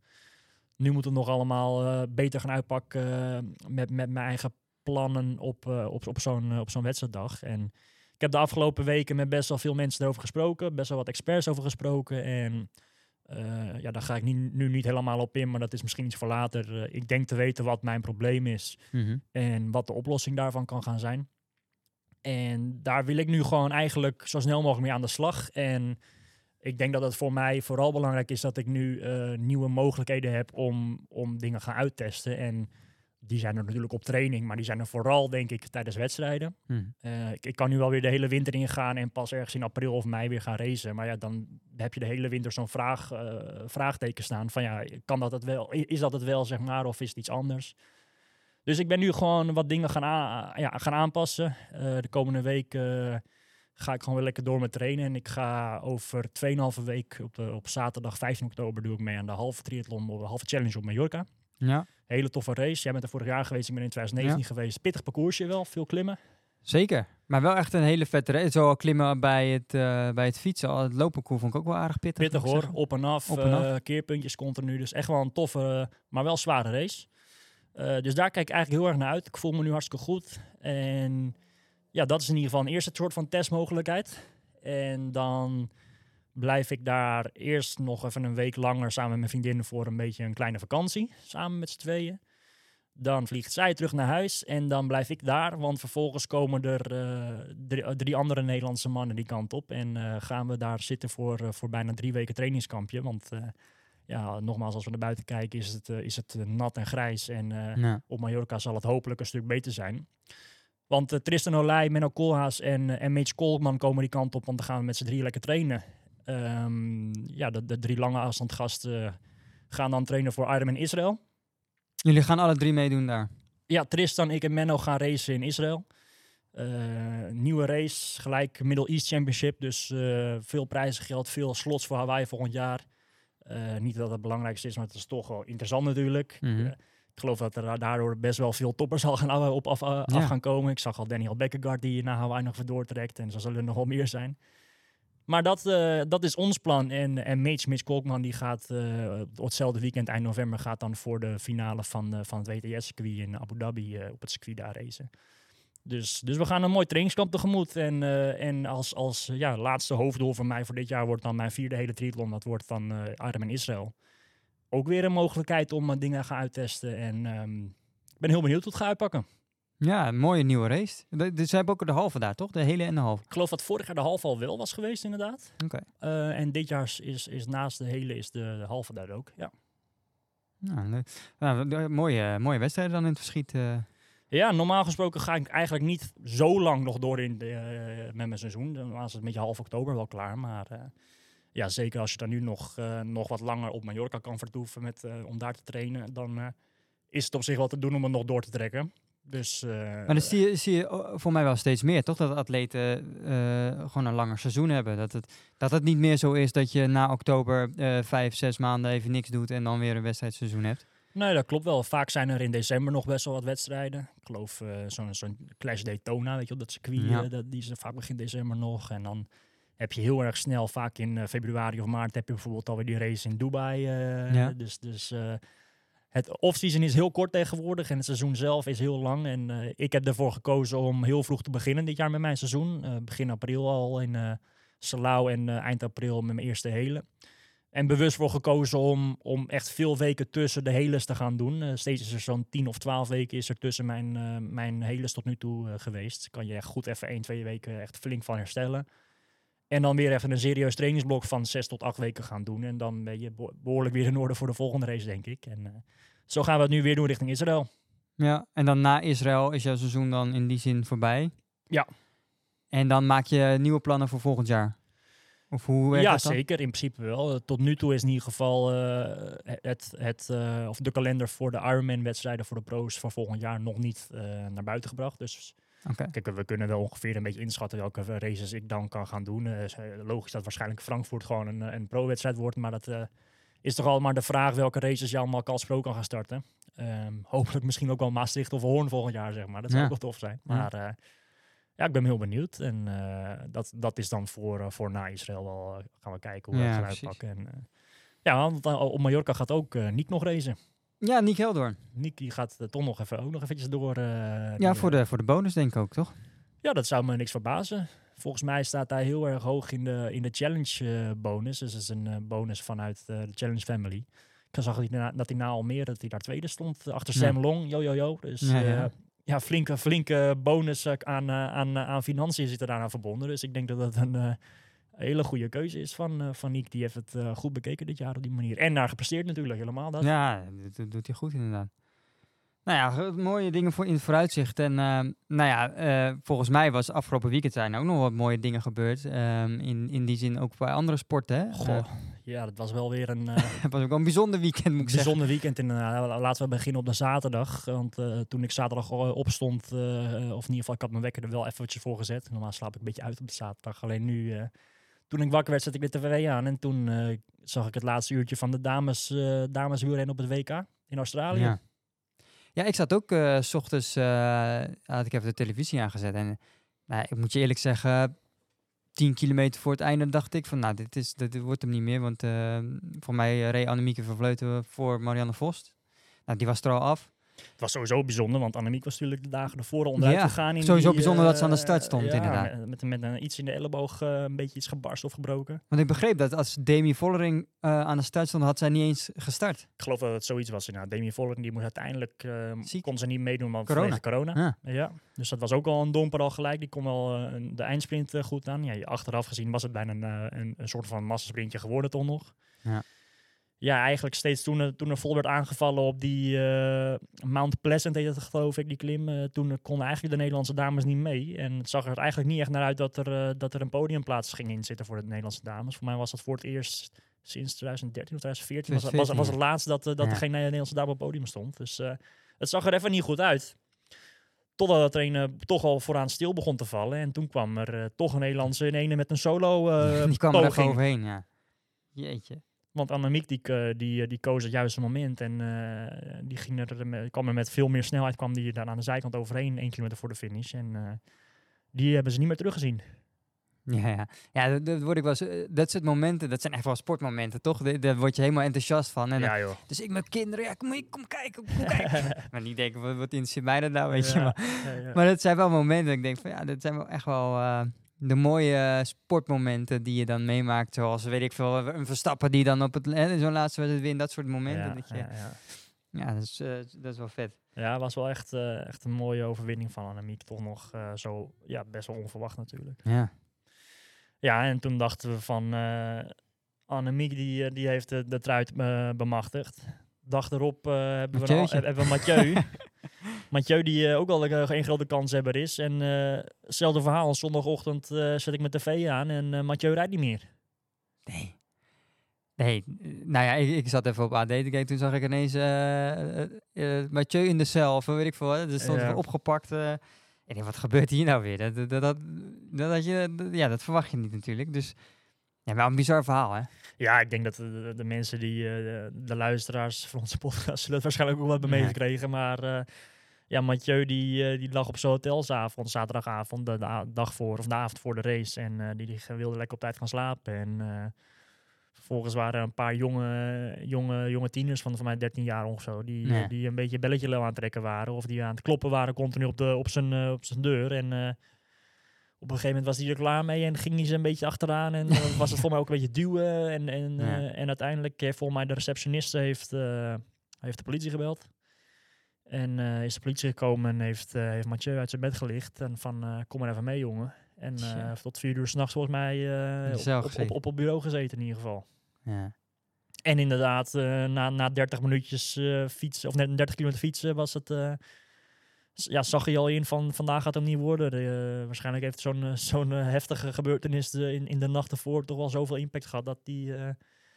Nu moet het nog allemaal beter gaan uitpakken met, met mijn eigen plannen op, op, op zo'n op zo'n wedstrijddag. En ik heb de afgelopen weken met best wel veel mensen erover gesproken, best wel wat experts over gesproken. En eh, ja, daar ga ik niet, nu niet helemaal op in, maar dat is misschien iets voor later. Eh, ik denk te weten wat mijn probleem is en wat de oplossing daarvan kan gaan zijn. En daar wil ik nu gewoon eigenlijk zo snel mogelijk mee aan de slag. En ik denk dat het voor mij vooral belangrijk is dat ik nu eh, nieuwe mogelijkheden heb om, om dingen gaan uittesten. En die zijn er natuurlijk op training, maar die zijn er vooral, denk ik, tijdens wedstrijden. Hm. Eh, ik, ik kan nu wel weer de hele winter ingaan en pas ergens in april of mei weer gaan racen. Maar ja, dan heb je de hele winter zo'n vraag, eh, vraagteken staan van ja, kan dat het wel? Is dat het wel, zeg maar, of is het iets anders? Dus ik ben nu gewoon wat dingen gaan, ja, gaan aanpassen. Eh, de komende week ga ik gewoon weer lekker door met trainen. En ik ga over 2,5 week op, de, op zaterdag 15 oktober doe ik mee aan de halve triathlon, de halve challenge op Mallorca. Ja, Hele toffe race. Jij bent er vorig jaar geweest, ik ben in 2019 geweest. Pittig parcoursje wel, veel klimmen. zeker. Maar wel echt een hele vette race. Zo al klimmen bij het, eh, bij het fietsen. Al het loopparcours vond ik ook wel aardig pittig. Pittig hoor, zeggen. op en af, Op en af. eh, keerpuntjes continu. Dus echt wel een toffe, maar wel zware race. Eh, dus daar kijk ik eigenlijk heel erg naar uit. Ik voel me nu hartstikke goed. En ja, dat is in ieder geval een eerste soort van testmogelijkheid. En dan blijf ik daar eerst nog even een week langer samen met mijn vriendin voor een beetje een kleine vakantie. Samen met z'n tweeën. Dan vliegt zij terug naar huis en dan blijf ik daar. Want vervolgens komen er eh, drie, drie andere Nederlandse mannen die kant op. En eh, gaan we daar zitten voor, eh, voor bijna drie weken trainingskampje. Want eh, ja, nogmaals, als we naar buiten kijken is het, eh, is het eh, nat en grijs. En eh, Ja. op Mallorca zal het hopelijk een stuk beter zijn. Want eh, Tristan Olij, Menno Koolhaas en, eh, en Mitch Kolkman komen die kant op. Want dan gaan we met z'n drieën lekker trainen. Ehm, ja, de, de drie lange afstandgasten gaan dan trainen voor Ironman Israël. Jullie gaan alle drie meedoen daar. Ja, Tristan, ik en Menno gaan racen in Israël. Eh, nieuwe race, gelijk Middle East Championship. Dus eh, veel prijzengeld, veel slots voor Hawaii volgend jaar. Eh, niet dat het het belangrijkste is, maar het is toch wel interessant natuurlijk. Mhm. Eh, ik geloof dat er daardoor best wel veel toppers al gaan, op af, af Ja. gaan komen. Ik zag al Daniel Beckegaard die naar Hawaii nog weer doortrekt. En zo zullen er nog wel meer zijn. Maar dat, eh, dat is ons plan. En, en Mitch, Mitch Kolkman, die gaat op hetzelfde weekend, eind november, gaat dan voor de finale van, eh, van het WTS-circuit in Abu Dhabi op het circuit daar racen. Dus, dus we gaan een mooi trainingskamp tegemoet. En, en als, als ja, laatste hoofddoel voor mij voor dit jaar wordt dan mijn vierde hele triathlon. Dat wordt dan eh Ironman Israël. Ook weer een mogelijkheid om dingen gaan uittesten. En ehm, ik ben heel benieuwd hoe het gaat uitpakken. Ja, een mooie nieuwe race. De- Dus ze hebben ook de halve daar, toch? De hele en de halve. Ik geloof dat vorig jaar de halve al wel was geweest, inderdaad. Oké. Eh, en dit jaar is, is, is naast de hele is de, de halve daar ook. Ja. Nou, leuk. Nou, de- mooie, mooie wedstrijden dan in het verschiet. eh. Ja, normaal gesproken ga ik eigenlijk niet zo lang nog door in de, eh, met mijn seizoen. Dan was het een beetje half oktober wel klaar. Maar eh, ja, zeker als je dan nu nog, eh, nog wat langer op Mallorca kan vertoeven met, eh, om daar te trainen, dan eh, is het op zich wel te doen om het nog door te trekken. Dus eh, Maar dan zie je, zie je oh, voor mij wel steeds meer, toch? Dat atleten eh, gewoon een langer seizoen hebben. Dat het, dat het niet meer zo is dat je na oktober eh, vijf, zes maanden even niks doet en dan weer een wedstrijdseizoen hebt. Nee, dat klopt wel. Vaak zijn er in december nog best wel wat wedstrijden. Ik geloof zo'n zo'n Clash Daytona, weet je wel, dat circuit, Ja. dat, die is vaak begin december nog. En dan heb je heel erg snel, vaak in februari of maart, heb je bijvoorbeeld alweer die race in Dubai. Ja. Dus, dus het off-season is heel kort tegenwoordig en het seizoen zelf is heel lang. En eh, ik heb ervoor gekozen om heel vroeg te beginnen dit jaar met mijn seizoen. Eh, begin april al in eh Salau en eind april met mijn eerste hele. En bewust voor gekozen om, om echt veel weken tussen de heles te gaan doen. Steeds is er zo'n 10 of 12 weken is er tussen mijn, mijn heles tot nu toe geweest. Kan je goed even 1, 2 weken echt flink van herstellen. En dan weer even een serieus trainingsblok van 6 tot 8 weken gaan doen. En dan ben je beho- behoorlijk weer in orde voor de volgende race, denk ik. En eh, zo gaan we het nu weer doen richting Israël. Ja, en dan na Israël is jouw seizoen dan in die zin voorbij. Ja. En dan maak je nieuwe plannen voor volgend jaar. Of hoe werkt Ja, dat zeker. In principe wel. Eh, Tot nu toe is in ieder geval eh, het, het, of de kalender voor de Ironman-wedstrijden voor de pro's van volgend jaar nog niet naar buiten gebracht. Dus Oké. kijk, we kunnen wel ongeveer een beetje inschatten welke races ik dan kan gaan doen. Eh, eh, logisch dat waarschijnlijk Frankfurt gewoon een, eh, een pro-wedstrijd wordt, maar dat is toch al maar de vraag welke races je allemaal als pro kan gaan starten. Ehm, hopelijk misschien ook wel Maastricht of Hoorn volgend jaar, zeg maar. Dat zou Ja. ook wel tof zijn. Ja. Maar ja, ik ben heel benieuwd. En dat, dat is dan voor, voor na Israël wel. gaan we kijken hoe we het gaan uitpakken. En, ja, want op Mallorca gaat ook Niek nog racen. Ja, Nick Heldoorn. Niek die gaat eh, toch nog even, ook nog eventjes door. eh, Ja, die, voor eh, de, voor de bonus denk ik ook, toch? ja, dat zou me niks verbazen. Volgens mij staat hij heel erg hoog in de, in de challenge eh, bonus. Dus dat is een eh, bonus vanuit eh, de challenge family. Ik zag dat hij na, dat hij na Almere dat hij daar tweede stond. eh, achter Ja. Sam Long, yo yo yo. Dus Ja, ja, ja. flinke, flinke bonus eh, aan, eh, aan, eh, aan financiën zit er daaraan verbonden. Dus ik denk dat dat een eh, hele goede keuze is van, eh van Niek. Die heeft het eh, goed bekeken dit jaar op die manier. En daar gepresteerd natuurlijk helemaal. Dat. Ja, dat, doet hij goed inderdaad. Nou ja, mooie dingen voor in het vooruitzicht. En ehm, nou ja, eh, volgens mij was afgelopen weekend zijn ook nog wat mooie dingen gebeurd. Ehm, in, in die zin ook bij andere sporten. Hè? Goh, ja, dat was wel weer een het was ook wel een bijzonder weekend, moet ik zeggen. bijzonder weekend. inderdaad. Laten we beginnen op de zaterdag. Want toen ik zaterdag opstond, of in ieder geval, ik had mijn wekker er wel eventjes voor gezet. Normaal slaap ik een beetje uit op de zaterdag. Alleen nu, toen ik wakker werd, zette ik de tv aan. En toen eh, zag ik het laatste uurtje van de dames, eh dameswielrennen op het WK in Australië. Ja. ja, ik zat ook eh, s ochtends, had ik even de televisie aangezet. En nou, ik moet je eerlijk zeggen, 10 kilometer voor het einde dacht ik van, nou, dit, is, dit wordt hem niet meer. Want voor mij reed Annemieke Vleuten voor Marianne Vost. Nou, die was er al af. Het was sowieso bijzonder, want Annemiek was natuurlijk de dagen ervoor al onderuit Ja, gegaan. In sowieso die, bijzonder dat ze aan de eh, start stond, ja, inderdaad. Met, met, een, iets in de elleboog eh, een beetje is gebarst of gebroken. Want ik begreep dat als Demi Vollering eh, aan de start stond, had zij niet eens gestart. Ik geloof dat het zoiets was. Nou, Demi Vollering die moest uiteindelijk kon ze niet meedoen, want Corona. vanwege corona. Ja. Ja, dus dat was ook al een domper al gelijk. Die kon wel de eindsprint goed aan. Ja, achteraf gezien was het bijna een, een, een soort van massasprintje geworden toch nog. Ja. Ja, eigenlijk steeds toen, er- toen er vol werd aangevallen op die eh, Mount Pleasant, heet het geloof ik, die klim. eh, toen konden eigenlijk de Nederlandse dames niet mee. En het zag er eigenlijk niet echt naar uit dat er, eh, dat er een podiumplaats ging inzitten voor de Nederlandse dames. Voor mij was dat voor het eerst sinds 2013 of 2014. Was, was, was 2014, het laatst dat, dat Ja. er geen Nederlandse dame op het podium stond. Dus het zag er even niet goed uit. Totdat er een toch al vooraan stil begon te vallen. En toen kwam er toch een Nederlandse in ene met een solo eh die kwam er poging. overheen, ja. Jeetje. Want Annemiek die, eh, die, die koos het juiste moment. En eh, die ging er, kwam er met veel meer snelheid. kwam die daar aan de zijkant overheen. één kilometer voor de finish. En eh, die hebben ze niet meer teruggezien. Ja, ja. ja dat, dat word ik wel eens, eh, dat soort momenten, dat zijn echt wel sportmomenten, toch? Daar- word je helemaal enthousiast van. En ja joh. dus ik met kinderen, ja, kom, kom kijken, kom kijken. maar niet denken, wat, wat interesseert mij dat nou, weet je maar. ja. Maar dat zijn wel momenten dat ik denk van, ja, dat zijn wel echt wel eh, de mooie eh, sportmomenten die je dan meemaakt. Zoals, weet ik veel, een Verstappen die dan op het, zo'n laatste wedstrijd wint, dat soort momenten. Ja, dat, je, ja, ja, ja. dat, is, eh, dat is wel vet. Ja, was wel echt, eh, echt een mooie overwinning van Annemiek. Toch nog zo, ja, best wel onverwacht natuurlijk. Ja. Ja, en toen dachten we van Annemiek die, die heeft de, de trui eh, bemachtigd. Dag erop hebben, we hebben we Mathieu. Mathieu die eh, ook al een een grote kanshebber is. En eh, hetzelfde verhaal, zondagochtend eh, zet ik mijn tv aan en eh Mathieu rijdt niet meer. Nee. Nee, eh, nou ja, ik, ik zat even op AD te kijken. Toen zag ik ineens eh eh, eh, Mathieu in de cel, of weet ik veel. Er stond Ja. opgepakt. eh. ik denk, wat gebeurt hier nou weer? Dat, dat, dat, dat, je, dat- ja, dat verwacht je niet natuurlijk. Dus ja, wel een bizar verhaal, hè? Ja, ik denk dat de, mensen die, eh, de, de luisteraars van onze podcast zullen het waarschijnlijk ook wel hebben Ja. meegekregen. Maar eh, ja, Mathieu die, eh, die lag op zijn hotelsavond, zaterdagavond, de, de dag voor of de avond voor de race. En eh, die, die wilde lekker op tijd gaan slapen. En eh, vervolgens waren er een paar jonge, jonge, jonge tieners van, van mij 13 jaar of zo, die, die een beetje belletje aan het trekken waren. Of die aan het kloppen waren continu op, de, op, zijn, op zijn deur. En op een gegeven moment was hij er klaar mee en ging hij ze een beetje achteraan. En was het voor mij ook een beetje duwen. En, en, Ja. en uiteindelijk, heeft volgens mij de receptioniste heeft, heeft de politie gebeld. En eh, is de politie gekomen en heeft, eh, heeft Mathieu uit zijn bed gelicht. En van, eh, kom maar even mee, jongen. En eh, heeft tot vier uur s'nachts volgens mij eh, op, op, op, op, op bureau gezeten in ieder geval. Ja. En inderdaad, eh, na, na 30 minuutjes eh, fietsen, of net 30 kilometer fietsen, was het. eh, ja, zag je al in van vandaag gaat het hem niet worden. Eh, waarschijnlijk heeft zo'n zo'n heftige gebeurtenis de, in, in de nacht ervoor toch wel zoveel impact gehad dat die eh,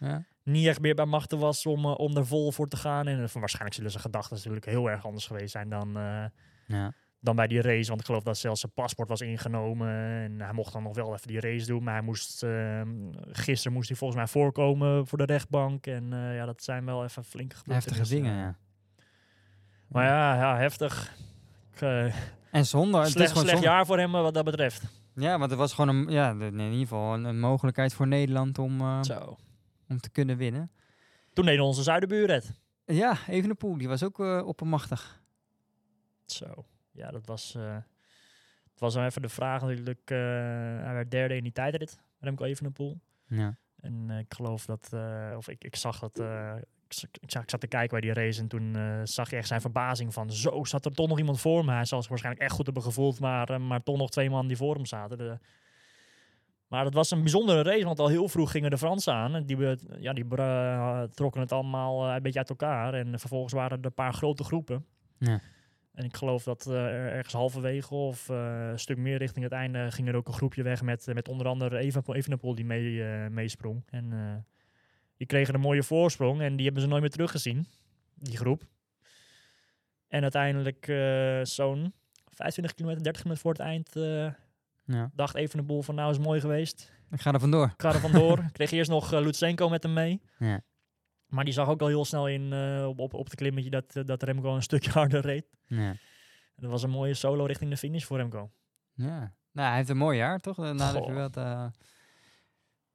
Ja. niet echt meer bij machten was om, eh, om er vol voor te gaan. En eh, waarschijnlijk zullen zijn gedachten natuurlijk heel erg anders geweest zijn dan, eh, Ja. dan bij die race. Want ik geloof dat zelfs zijn paspoort was ingenomen. En hij mocht dan nog wel even die race doen. Maar hij moest, eh, gisteren moest hij volgens mij voorkomen voor de rechtbank. En ja, dat zijn wel even flinke Heftige gebeurtenissen. dingen, ja. Maar ja, ja heftig. Ik, En zonder, het is slecht gewoon slecht zonde. jaar voor hem wat dat betreft. Ja, want het was gewoon een, ja, in ieder geval een, een mogelijkheid voor Nederland om, Zo. Om te kunnen winnen. Toen deed onze zuidenbuur het. Ja, Evenepoel, die was ook eh, oppermachtig. Zo. Ja, dat was... eh, het was dan even de vraag natuurlijk. eh, hij werd derde in die tijdrit. Remco Evenepoel. Ja. En ik geloof dat, of ik, ik zag dat, ik, zag, ik zat te kijken bij die race en toen zag je echt zijn verbazing van zo, zat er toch nog iemand voor me. Hij zal zich waarschijnlijk echt goed hebben gevoeld, maar, maar toch nog twee man die voor hem zaten. De- maar het was een bijzondere race, want al heel vroeg gingen de Fransen aan. En die, ja, die bra- trokken het allemaal eh, een beetje uit elkaar. En vervolgens waren er een paar grote groepen. Ja. En ik geloof dat eh, er ergens halverwege of eh, een stuk meer richting het einde ging er ook een groepje weg met, met onder andere Even- Evenepoel die mee, meesprong. En die kregen een mooie voorsprong en die hebben ze nooit meer teruggezien, die groep. En uiteindelijk zo'n 25 kilometer, 30 kilometer voor het eind Ja. dacht Evenepoel van nou is mooi geweest. Ik ga er vandoor. Ik ga er vandoor. Kreeg eerst nog eh, Lutsenko met hem mee. Ja. Maar die zag ook al heel snel in eh, op, op, op de klimmetje dat, eh, dat Remco een stukje harder reed. Ja. Dat was een mooie solo richting de finish voor Remco. ja. Nou, hij heeft een mooi jaar, toch? Na de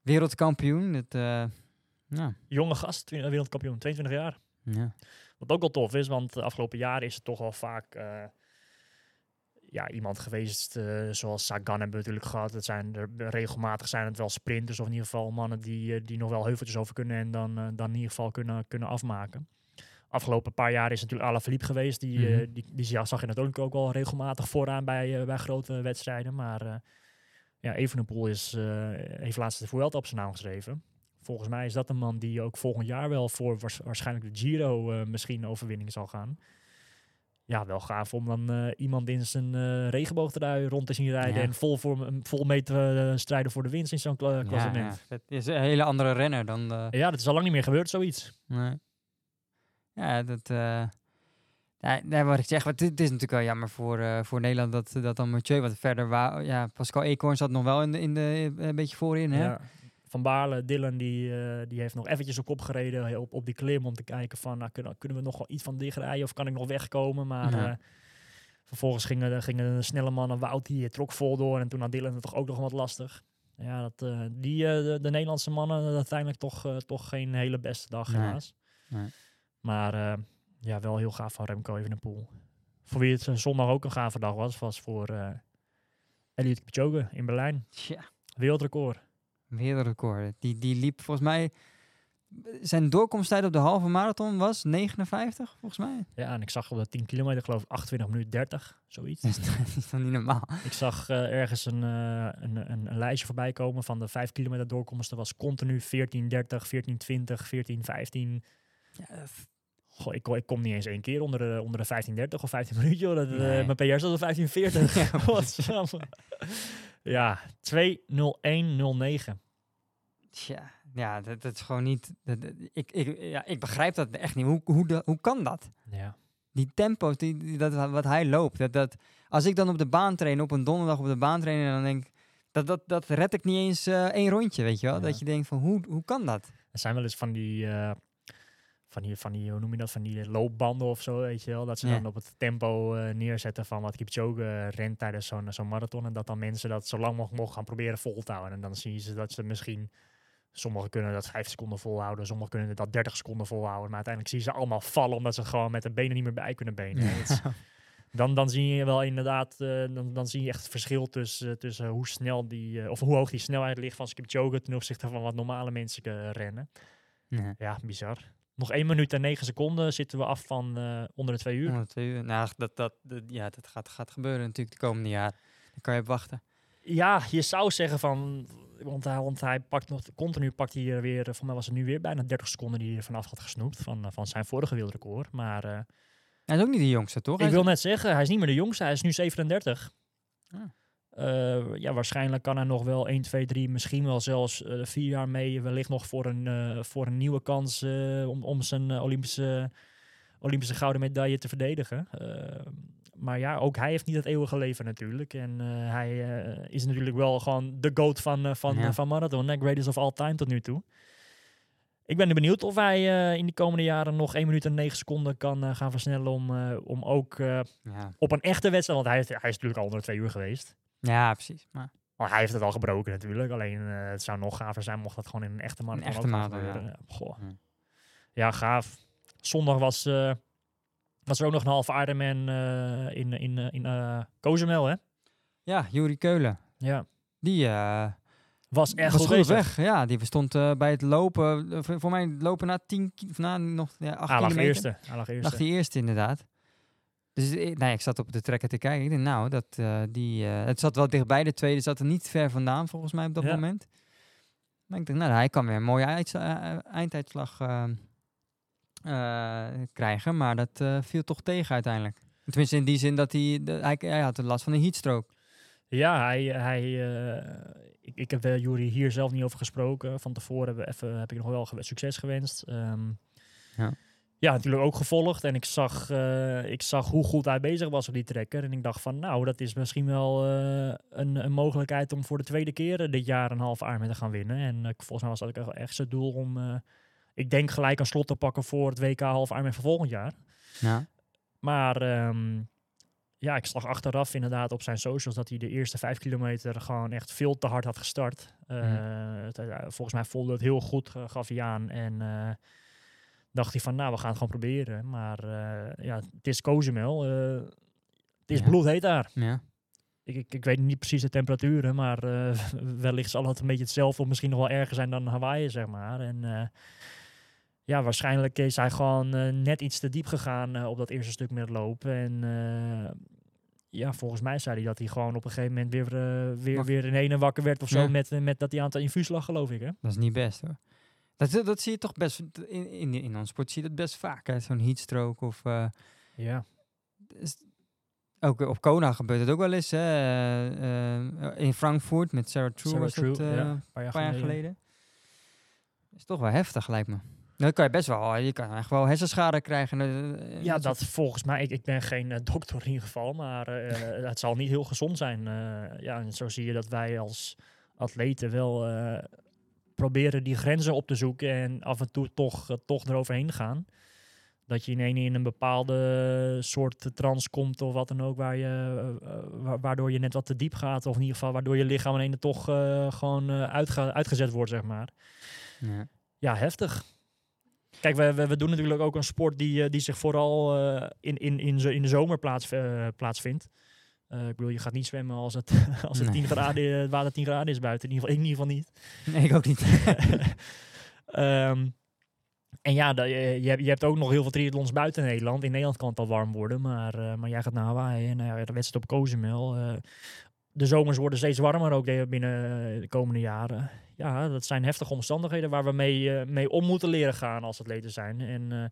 wereldkampioen. Het, ja. Jonge gast, wereldkampioen, 22 jaar. Ja. Wat ook wel tof is, want de afgelopen jaren is het toch wel vaak ja, iemand geweest eh, zoals Sagan hebben we natuurlijk gehad. Het zijn er, regelmatig zijn het wel sprinters of in ieder geval mannen die, eh, die nog wel heuveltjes over kunnen en dan, eh, dan in ieder geval kunnen, kunnen afmaken. Afgelopen paar jaar is natuurlijk Alaphilippe geweest. Die, Mhm. die, die ja, zag je natuurlijk ook wel regelmatig vooraan bij, bij grote wedstrijden. Maar ja, Evenepoel is, heeft laatst de Vuelta op zijn naam geschreven. Volgens mij is dat een man die ook volgend jaar wel voor waars- waarschijnlijk de Giro misschien overwinning zal gaan. Ja, wel gaaf om dan eh, iemand in zijn eh regenboogtrui rond te zien rijden Ja. en vol, voor, vol mee te eh, strijden voor de winst in zo'n kla- klassement. ja. Het is een hele andere renner dan de... Ja, dat is al lang niet meer gebeurd, zoiets. Nee. Ja, dat... nee, wat ik zeg, het, is natuurlijk wel jammer voor, voor Nederland dat, dat dan Mathieu wat verder... Ja, Pascal Eekhoorn zat nog wel in de, in de, een beetje voorin, hè? Ja. Van Baarle, Dylan, die, eh, die heeft nog eventjes op kop gereden eh, op, op die klim om te kijken van, nou, kunnen, kunnen we nog wel iets van dicht rijden of kan ik nog wegkomen? Maar Ja. eh, vervolgens gingen, de- gingen de snelle mannen, Wout, die trok vol door en toen had Dylan het toch ook nog wat lastig. Ja, dat, eh, die, eh, de, de Nederlandse mannen uiteindelijk toch, eh, toch geen hele beste dag helaas. Nee. Maar eh, ja, wel heel gaaf van Remco Evenepoel. Voor wie het eh, zondag ook een gave dag was, was voor eh Elliot Kipchoge in Berlijn. Tja, Wereldrecord. Wereldrecord. Die, die liep volgens mij... Zijn doorkomsttijd op de halve marathon was 59, volgens mij. Ja, en ik zag op de 10 kilometer geloof ik 28 minuten 30, zoiets. Dat is, dan niet normaal. ik zag eh, ergens een, eh, een, een, een lijstje voorbij komen van de 5 kilometer doorkomsten. was continu 14, 30, 14, 20, 14, 15. Ja, dat- Goh, ik, kom- ik kom niet eens één keer onder de, onder de 15, 30 of 15 minuten. Joh. Dat, eh, Nee. mijn PR staat op 15, 40. Ja. Ja, 2, 0, 1, 0, 9. Tja, ja, dat, dat is gewoon niet... Dat, dat- ik, ik, ja, ik begrijp dat echt niet. Hoe, hoe, de, hoe kan dat? Ja. Die tempo's, die, die- dat, wat hij loopt. Dat, dat, als ik dan op de baan train, op een donderdag op de baan train... en dan denk ik, dat, dat, dat red ik niet eens eh, één rondje, weet je wel? Ja. Dat je denkt van, hoe, hoe kan dat? Er zijn wel eens van die, eh, van die, van die, hoe noem je dat, van die loopbanden of zo, weet je wel. Dat ze Ja. dan op het tempo eh, neerzetten van wat Kipchoge eh, rent tijdens zo'n zo'n marathon. En dat dan mensen dat zo lang mogelijk mogen gaan proberen vol te houden. En dan zien ze dat ze misschien, sommigen kunnen dat 5 seconden volhouden, sommigen kunnen dat 30 seconden volhouden. Maar uiteindelijk zien ze allemaal vallen omdat ze gewoon met de benen niet meer bij kunnen benen. Dan, dan zie je wel inderdaad, eh, dan, dan zie je echt het verschil tussen, tussen hoe snel die, eh, of hoe hoog die snelheid ligt van Kipchoge ten opzichte van wat normale mensen eh, rennen. Ja. Ja, bizar. Nog 1 minuut en 9 seconden zitten we af van eh, onder de 2 uur. Onder twee uur. Nou, dat, dat, dat, ja, dat gaat, gaat gebeuren natuurlijk de komende jaren. Daar kan je op wachten. Ja, je zou zeggen van, want hij, want hij pakt nog, continu pakt hij er weer, eh, voor mij was het nu weer bijna 30 seconden die hij vanaf had gesnoept van, eh, van zijn vorige wereldrecord. Maar eh, Hij is ook niet de jongste, toch? Ik wil net zeggen, hij is niet meer de jongste, hij is nu 37. Ah. Eh, ja, waarschijnlijk kan hij nog wel 1, 2, 3, misschien wel zelfs eh, vier jaar mee. Wellicht nog voor een, eh, voor een nieuwe kans om, om zijn Olympische, Olympische gouden medaille te verdedigen. Maar ja, ook hij heeft niet het eeuwige leven natuurlijk. En hij is natuurlijk wel gewoon de goat van, van, Ja. van marathon. hè, Greatest of all time tot nu toe. Ik ben benieuwd of hij in de komende jaren nog 1 minuut en 9 seconden kan gaan versnellen om, om ook ja. op een echte wedstrijd, want hij, hij is natuurlijk al onder de twee uur geweest. Ja, precies. Maar Want hij heeft het al gebroken natuurlijk. Alleen eh, het zou nog gaver zijn mocht dat gewoon in een echte marathon echte gebeuren. Ja. Goh. Ja. ja, gaaf. Zondag was, eh, was er ook nog een halve Ironman eh in, in, in Cozumel, hè? ja, Juri Keulen. Ja. Die, Was echt was goed bezig. weg. Ja, die stond eh, bij het lopen. voor, mij lopen na 10 ki- of na nog ja, 8 Hij lag kilometer. eerste. Hij lag Lag eerste. die eerste inderdaad. Dus ik, nee, ik zat op de trekker te kijken. Ik dacht, nou, dat, eh, die, eh, het zat wel dichtbij. De tweede zat er niet ver vandaan, volgens mij, op dat Ja. moment. Maar ik dacht, nou, hij kan weer een mooie eind- eh, einduitslag eh, eh, krijgen. Maar dat eh, viel toch tegen uiteindelijk. Tenminste, in die zin dat hij, de, hij, hij had last van een heatstroke. Ja, hij, hij, eh, ik, ik heb uh, Jury hier zelf niet over gesproken. Van tevoren hebben we even, heb ik nog wel succes gewenst. Ehm, Ja. Ja, natuurlijk ook gevolgd. En ik zag, eh, ik zag hoe goed hij bezig was op die trekker. En ik dacht van, nou, dat is misschien wel eh, een, een mogelijkheid om voor de tweede keer eh, dit jaar een half Ironman te gaan winnen. En volgens mij was dat ook echt zijn doel om, ik denk gelijk een slot te pakken voor het WK half Ironman van volgend jaar. Ja. Maar ehm, ja, ik zag achteraf inderdaad op zijn socials dat hij de eerste vijf kilometer gewoon echt veel te hard had gestart. Volgens mij voelde het heel goed, gaf hij aan. En dacht hij van, nou, we gaan het gewoon proberen. Maar eh, ja, het is Cozumel. eh, het is Ja. bloedheet daar. ja. Ik, ik, ik weet niet precies de temperaturen, maar eh, wellicht zal het een beetje hetzelfde of misschien nog wel erger zijn dan Hawaii, zeg maar. En ja, waarschijnlijk is hij gewoon net iets te diep gegaan op dat eerste stuk met lopen. En ja, volgens mij zei hij dat hij gewoon op een gegeven moment weer, weer, weer in ene wakker werd of zo Ja. met, met dat hij aan het infuus lag, geloof ik. Hè? Dat is niet best hoor. Dat, dat zie je toch best, in, in, in ons sport zie je dat best vaak. hè, Zo'n heatstroke of... eh, Ja. is- ook op Kona gebeurt het ook wel eens. Hè? eh, eh, in Frankfurt met Sarah True Sarah was True, het eh, ja, een paar jaar paar jaar geleden. geleden. is toch wel heftig, lijkt me. Dan kan je best wel, je kan echt wel hersenschade krijgen. eh, Ja, dat volgens mij, ik, ik ben geen eh, dokter in ieder geval, maar eh, het zal niet heel gezond zijn. Eh, ja, en zo zie je dat wij als atleten wel eh, proberen die grenzen op te zoeken en af en toe toch, eh, toch eroverheen gaan. Dat je in, in een bepaalde soort trance komt of wat dan ook, waar je, eh, eh, wa- waardoor je net wat te diep gaat. Of in ieder geval waardoor je lichaam in ene toch gewoon uitge- uitgezet wordt, zeg maar. Ja. Ja, heftig. Kijk, we, we, we doen natuurlijk ook een sport die, die zich vooral eh, in, in, in, in de zomer plaats, plaatsvindt. Eh, ik bedoel, je gaat niet zwemmen als het, als het Nee. 10 graden, het water 10 graden is buiten. In ieder geval, in ieder geval niet. Nee, ik ook niet. Ehm, en ja, je, je, hebt, ook nog heel veel triathlons buiten Nederland. In Nederland kan het al warm worden, maar, eh, maar jij gaat naar Hawaii en nou ja, de wedstrijd op Cozumel. eh, de zomers worden steeds warmer ook binnen eh, de komende jaren. Ja, dat zijn heftige omstandigheden waar we mee, eh, mee om moeten leren gaan als atleten zijn. En, eh,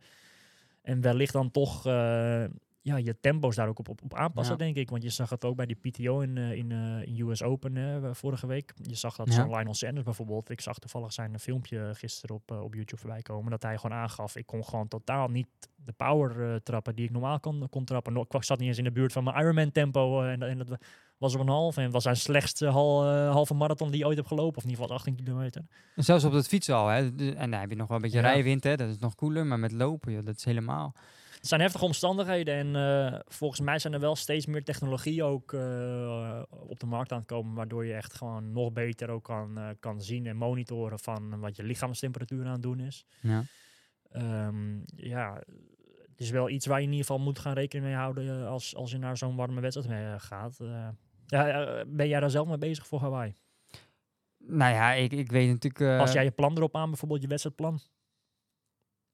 en wellicht dan toch eh, ja, je tempo's daar ook op, op, op aanpassen, Ja. denk ik. Want je zag het ook bij die PTO in, eh, in, eh, in US Open eh, vorige week. Je zag dat Ja. zo'n Lionel Sanders bijvoorbeeld. Ik zag toevallig zijn filmpje gisteren op, op YouTube voorbij komen. Dat hij gewoon aangaf, ik kon gewoon totaal niet de power trappen die ik normaal kon, kon trappen. Nog- Ik zat niet eens in de buurt van mijn Ironman tempo. en, dat- en dat was op een half. En was zijn slechtste hal, halve marathon die hij ooit heb gelopen. Of in ieder geval 18 kilometer. En Zelfs op het fietsen al. Hè. En dan heb je nog wel een beetje Ja. rijwind, hè. dat is nog cooler. Maar met lopen, joh, dat is helemaal... Het zijn heftige omstandigheden en eh, volgens mij zijn er wel steeds meer technologie ook eh, op de markt aan het komen, waardoor je echt gewoon nog beter ook kan, eh, kan zien en monitoren van wat je lichaamstemperatuur aan het doen is. Ja. Ehm, ja, het is wel iets waar je in ieder geval moet gaan rekening mee houden als, als je naar zo'n warme wedstrijd gaat. Ja, ben jij daar zelf mee bezig voor Hawaii? Nou ja, ik, ik weet natuurlijk... Als jij je plan erop aan, bijvoorbeeld je wedstrijdplan?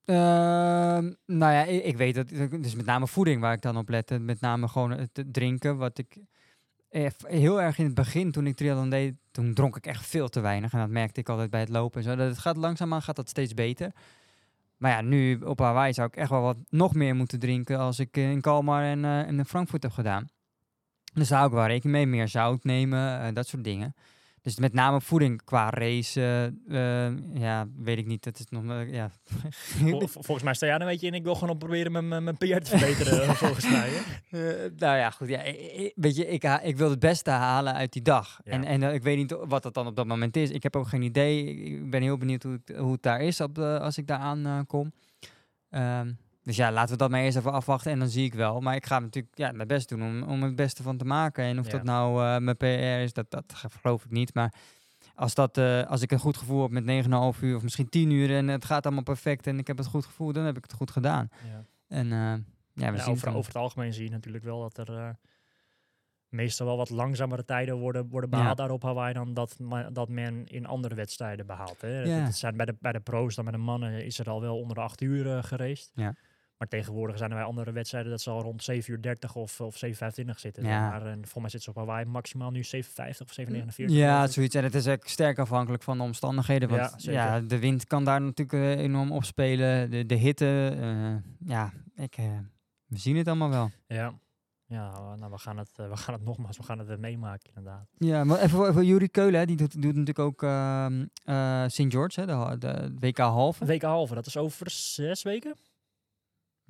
Ehm, nou ja, ik, weet dat. Dus met name voeding waar ik dan op lette. Met name gewoon het drinken. Wat ik heel erg in het begin, toen ik triathlon deed, toen dronk ik echt veel te weinig. En dat merkte ik altijd bij het lopen en zo. Dat het gaat langzaamaan gaat dat steeds beter. Maar ja, nu op Hawaii zou ik echt wel wat nog meer moeten drinken als ik eh, in Kalmar en, eh, en in Frankfurt heb gedaan. Dus daar hou ik wel rekening mee. Meer zout nemen, eh, dat soort dingen. Dus met name voeding qua race, eh, eh, ja, weet ik niet. Dat is nog, ja. Vol- vol- volgens mij sta jij een beetje in. Ik wil gewoon op proberen mijn, mijn, mijn PR te verbeteren, volgens mij. Eh, nou ja, goed. Ja, i- i- weet je, ik, ik wil het beste halen uit die dag. Ja. En, en eh, ik weet niet wat dat dan op dat moment is. Ik heb ook geen idee. Ik- Ik ben heel benieuwd hoe het, hoe het daar is op de, als ik daar aan eh, kom. Ehm, dus ja, laten we dat maar eerst even afwachten en dan zie ik wel. Maar ik ga natuurlijk ja, mijn best doen om, om het beste van te maken. En of Ja. dat nou eh, mijn PR is, dat, dat ge- geloof ik niet. Maar als, dat, eh, als ik een goed gevoel heb met 9,5 uur of misschien 10 uur en het gaat allemaal perfect en ik heb het goed gevoel, dan heb ik het goed gedaan. Ja. En eh, ja, we Ja, zien over, over het algemeen zie je natuurlijk wel dat er, meestal wel wat langzamere tijden worden, worden Ja. behaald daar op Hawaii dan dat, dat men in andere wedstrijden behaalt. Hè. Ja. Het zijn bij, de, bij de pro's, dan bij de mannen, is er al wel onder de 8 uur eh, geraced. Ja. Maar tegenwoordig zijn er bij andere wedstrijden dat ze al rond 7 uur 30 of, of 7.25 zitten. Ja. Maar en voor mij zitten ze op Hawaii maximaal nu 7.50 of 7.49. Ja, zoiets. En het is echt sterk afhankelijk van de omstandigheden. Want Ja, ja, de wind kan daar natuurlijk eh, enorm opspelen. De, de hitte. eh, ja, ik, eh, we zien het allemaal wel. Ja. Ja, nou, we gaan, het, we gaan het nogmaals, we gaan het weer meemaken inderdaad. Ja, maar even voor, voor Juri Keulen, die doet, doet natuurlijk ook ehm eh, St. George, hè, de, ha- de WK halve. Week halve, dat is over zes weken?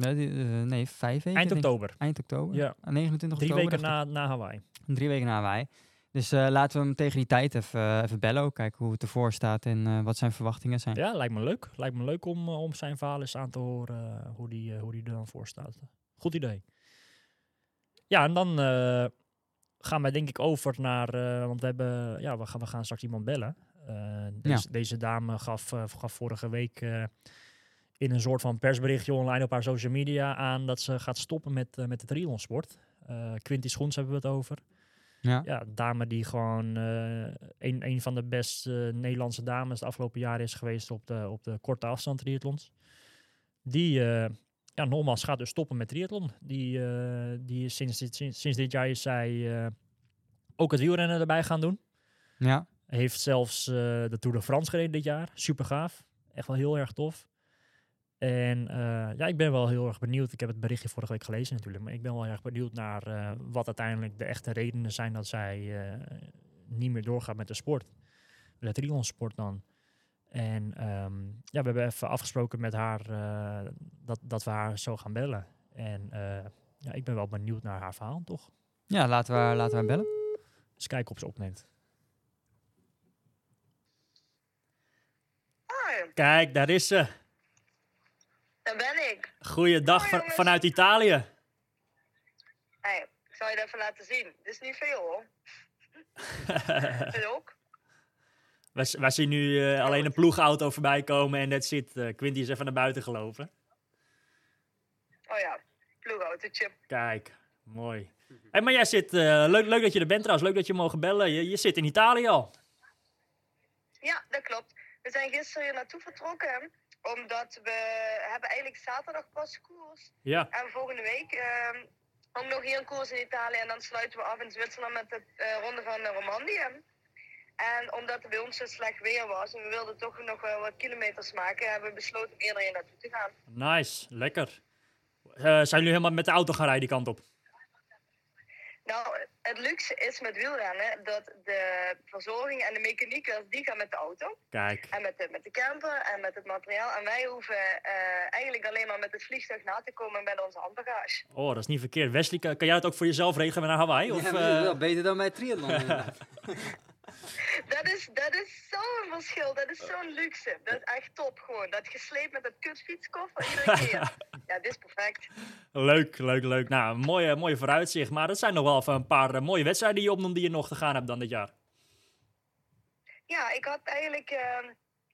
Nee, die, eh, nee, vijf weken. Eind oktober. Eind oktober. Ja. Ah, 29 Drie oktober. weken na, na Hawaii. Drie weken na wij. Dus eh, laten we hem tegen die tijd even, eh, even bellen. Ook kijken hoe het ervoor staat en wat zijn verwachtingen zijn. Ja, lijkt me leuk. Lijkt me leuk om, om zijn verhaal eens aan te horen hoe, die, hoe die er dan voor staat. Goed idee. Ja, en dan gaan wij denk ik over naar, want we hebben, ja, we gaan, we gaan straks iemand bellen. Deze, deze dame gaf, gaf vorige week in een soort van persberichtje online op haar social media aan dat ze gaat stoppen met, eh, met de triathlonsport. Eh Quinty Schoens hebben we het over. Ja. Ja, dame die gewoon eh, een, een van de beste Nederlandse dames de afgelopen jaren is geweest op de, op de korte afstand triathlons. Die, ja, nogmaals, gaat dus stoppen met triathlon. Die, die is sinds, dit, sinds, sinds dit jaar is zij ook het wielrennen erbij gaan doen. Ja. Heeft zelfs de Tour de France gereden dit jaar. Super gaaf. Echt wel heel erg tof. En eh, ja, ik ben wel heel erg benieuwd. Ik heb het berichtje vorige week gelezen natuurlijk. Maar ik ben wel erg benieuwd naar eh, wat uiteindelijk de echte redenen zijn dat zij eh, niet meer doorgaat met de sport. De triathlonsport dan. En ehm, ja, we hebben even afgesproken met haar eh, dat, dat we haar zo gaan bellen. En eh, ja, ik ben wel benieuwd naar haar verhaal, toch? Ja, laten we, haar- laten we haar bellen. Eens kijken of ze opneemt. Kijk, daar is ze. Daar ben ik. Goeiedag van- vanuit Italië. Hey, ik zal je het even laten zien. Dit is niet veel hoor. Dit ook. wij zien nu eh, alleen een ploegauto voorbij komen en dat zit. eh Quinty is even naar buiten gelopen. Oh ja, ploegautootje. Kijk, mooi. Hey, maar jij zit, eh, leuk, leuk dat je er bent trouwens, leuk dat je mogen bellen. Je, je zit in Italië al. Ja, dat klopt. We zijn gisteren hier naartoe vertrokken. Omdat we hebben eigenlijk zaterdag pas koers. Ja, En volgende week ook nog hier een koers in Italië. En dan sluiten we af in Zwitserland met de eh, ronde van Romandie. En omdat het bij ons zo slecht weer was en we wilden toch nog wel wat kilometers maken, hebben we besloten om eerder hier naartoe te gaan. nice, lekker. Eh, zijn jullie helemaal met de auto gaan rijden die kant op? Nou, het luxe is met wielrennen dat de verzorging en de mechaniekers, die gaan met de auto. Kijk, En met de, met de camper en met het materiaal. En wij hoeven eh, eigenlijk alleen maar met het vliegtuig na te komen met onze handbagage. oh, dat is niet verkeerd. Wesley, kan, kan jij het ook voor jezelf regelen naar Hawaii? Of, eh, beter dan bij triathlon. Dat is, dat is zo'n verschil, dat is zo'n luxe. Dat is echt top gewoon. Dat gesleept met dat kutfietskoffer iedere keer. Ja, dit is perfect. leuk, leuk, leuk. Nou, mooie, mooie vooruitzicht. Maar dat zijn nog wel even een paar eh, mooie wedstrijden die je opnoemt die je nog te gaan hebt dan dit jaar. Ja, ik had eigenlijk... ehm,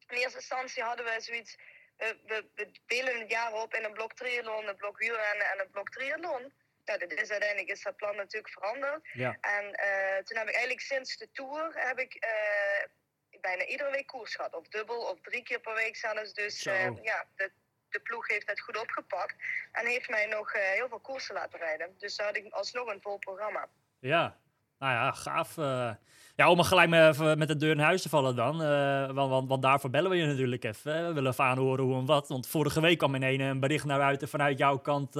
in eerste instantie hadden we zoiets... We, we, we delen het jaar op in een blok triathlon, een blok wielrennen en een blok triathlon. Nou, dit is uiteindelijk is dat plan natuurlijk veranderd. Ja, En eh, toen heb ik eigenlijk sinds de Tour heb ik eh, bijna iedere week koers gehad. Of dubbel of drie keer per week zelfs. Dus eh, ja, de, de ploeg heeft het goed opgepakt. En heeft mij nog heel veel koersen laten rijden. Dus daar had ik alsnog een vol programma. ja. Nou ja, gaaf. ja, om er gelijk met de deur in huis te vallen dan. want, want, want daarvoor bellen we je natuurlijk even. We willen even aanhoren hoe en wat. Want vorige week kwam in een, een bericht naar buiten vanuit jouw kant...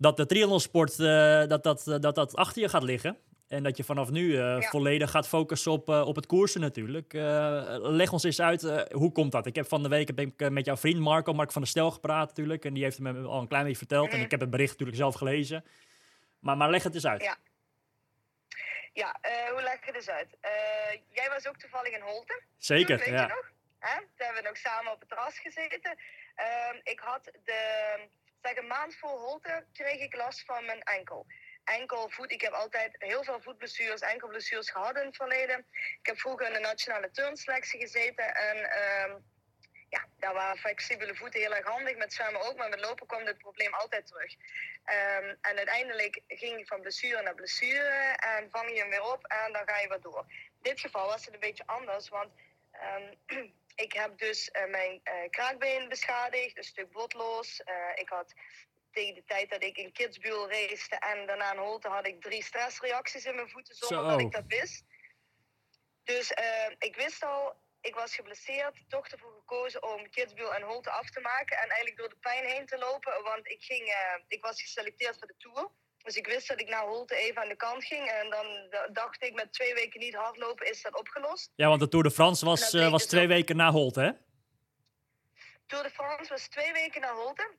dat de triathlonsport eh, dat, dat, eh, dat, dat achter je gaat liggen. En dat je vanaf nu eh, Ja. volledig gaat focussen op, op het koersen natuurlijk. Leg ons eens uit, hoe komt dat? Ik heb van de week heb ik, met jouw vriend Marco, Mark van der Stel, gepraat natuurlijk. En die heeft me al een klein beetje verteld. En ik heb het bericht natuurlijk zelf gelezen. Maar, maar leg het eens uit. Ja. Ja, hoe leg ik het eens uit? Jij was ook toevallig in Holte. Zeker, Toen, weet ja. je nog? Hè? Toen hebben we nog samen op het terras gezeten. Ehm, ik had de, zeg een maand voor Holte, kreeg ik last van mijn enkel. Enkelvoet, ik heb altijd heel veel voetblessures, enkelblessures gehad in het verleden. Ik heb vroeger in de nationale turnselectie gezeten en ehm, ja, daar waren flexibele voeten heel erg handig. Met zwemmen ook, maar met lopen kwam dit probleem altijd terug. Ehm, en uiteindelijk ging ik van blessure naar blessure en vang je hem weer op en dan ga je weer door. In dit geval was het een beetje anders, want ehm, ik heb dus eh, mijn eh, kraakbeen beschadigd, een stuk botloos. Eh, ik had tegen de tijd dat ik in Kidsbuel racete en daarna een holte had ik drie stressreacties in mijn voeten zonder Zo. dat ik dat wist. Dus ik wist al, ik was geblesseerd, toch ervoor gekozen om Kidsbuel en Holte af te maken. En eigenlijk door de pijn heen te lopen, want ik, ging, ik was geselecteerd voor de Tour. Dus ik wist dat ik naar Holte even aan de kant ging. En dan dacht ik, met twee weken niet hardlopen is dat opgelost. Ja, want de Tour de France was, eh, was dus twee weken na Holte, hè? Tour de France was twee weken naar Holte.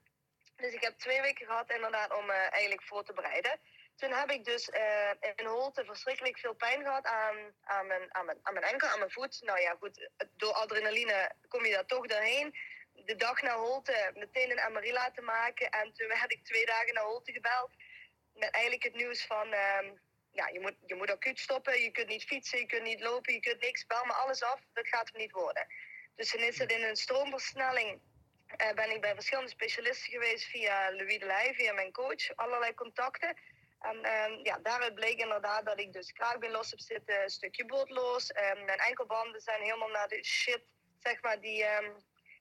Dus ik heb twee weken gehad inderdaad om eh, eigenlijk voor te bereiden. Toen heb ik dus eh, in Holte verschrikkelijk veel pijn gehad aan, aan, mijn, aan, mijn, aan mijn enkel, aan mijn voet. Nou ja, goed, door adrenaline kom je daar toch doorheen. De dag naar Holte meteen een MRI laten maken. En toen werd ik twee dagen naar Holte gebeld. Met eigenlijk het nieuws van, ehm, ja, je moet, je moet acuut stoppen. Je kunt niet fietsen, je kunt niet lopen, je kunt niks. Bel me alles af, dat gaat hem niet worden. Dus toen is het in een stroomversnelling eh, ben ik bij verschillende specialisten geweest via Louis de Leij, via mijn coach, allerlei contacten. En ehm, ja, daaruit bleek inderdaad dat ik dus kraakbeen los heb zitten, een stukje bootloos. Ehm, mijn enkelbanden zijn helemaal naar de shit, zeg maar, die,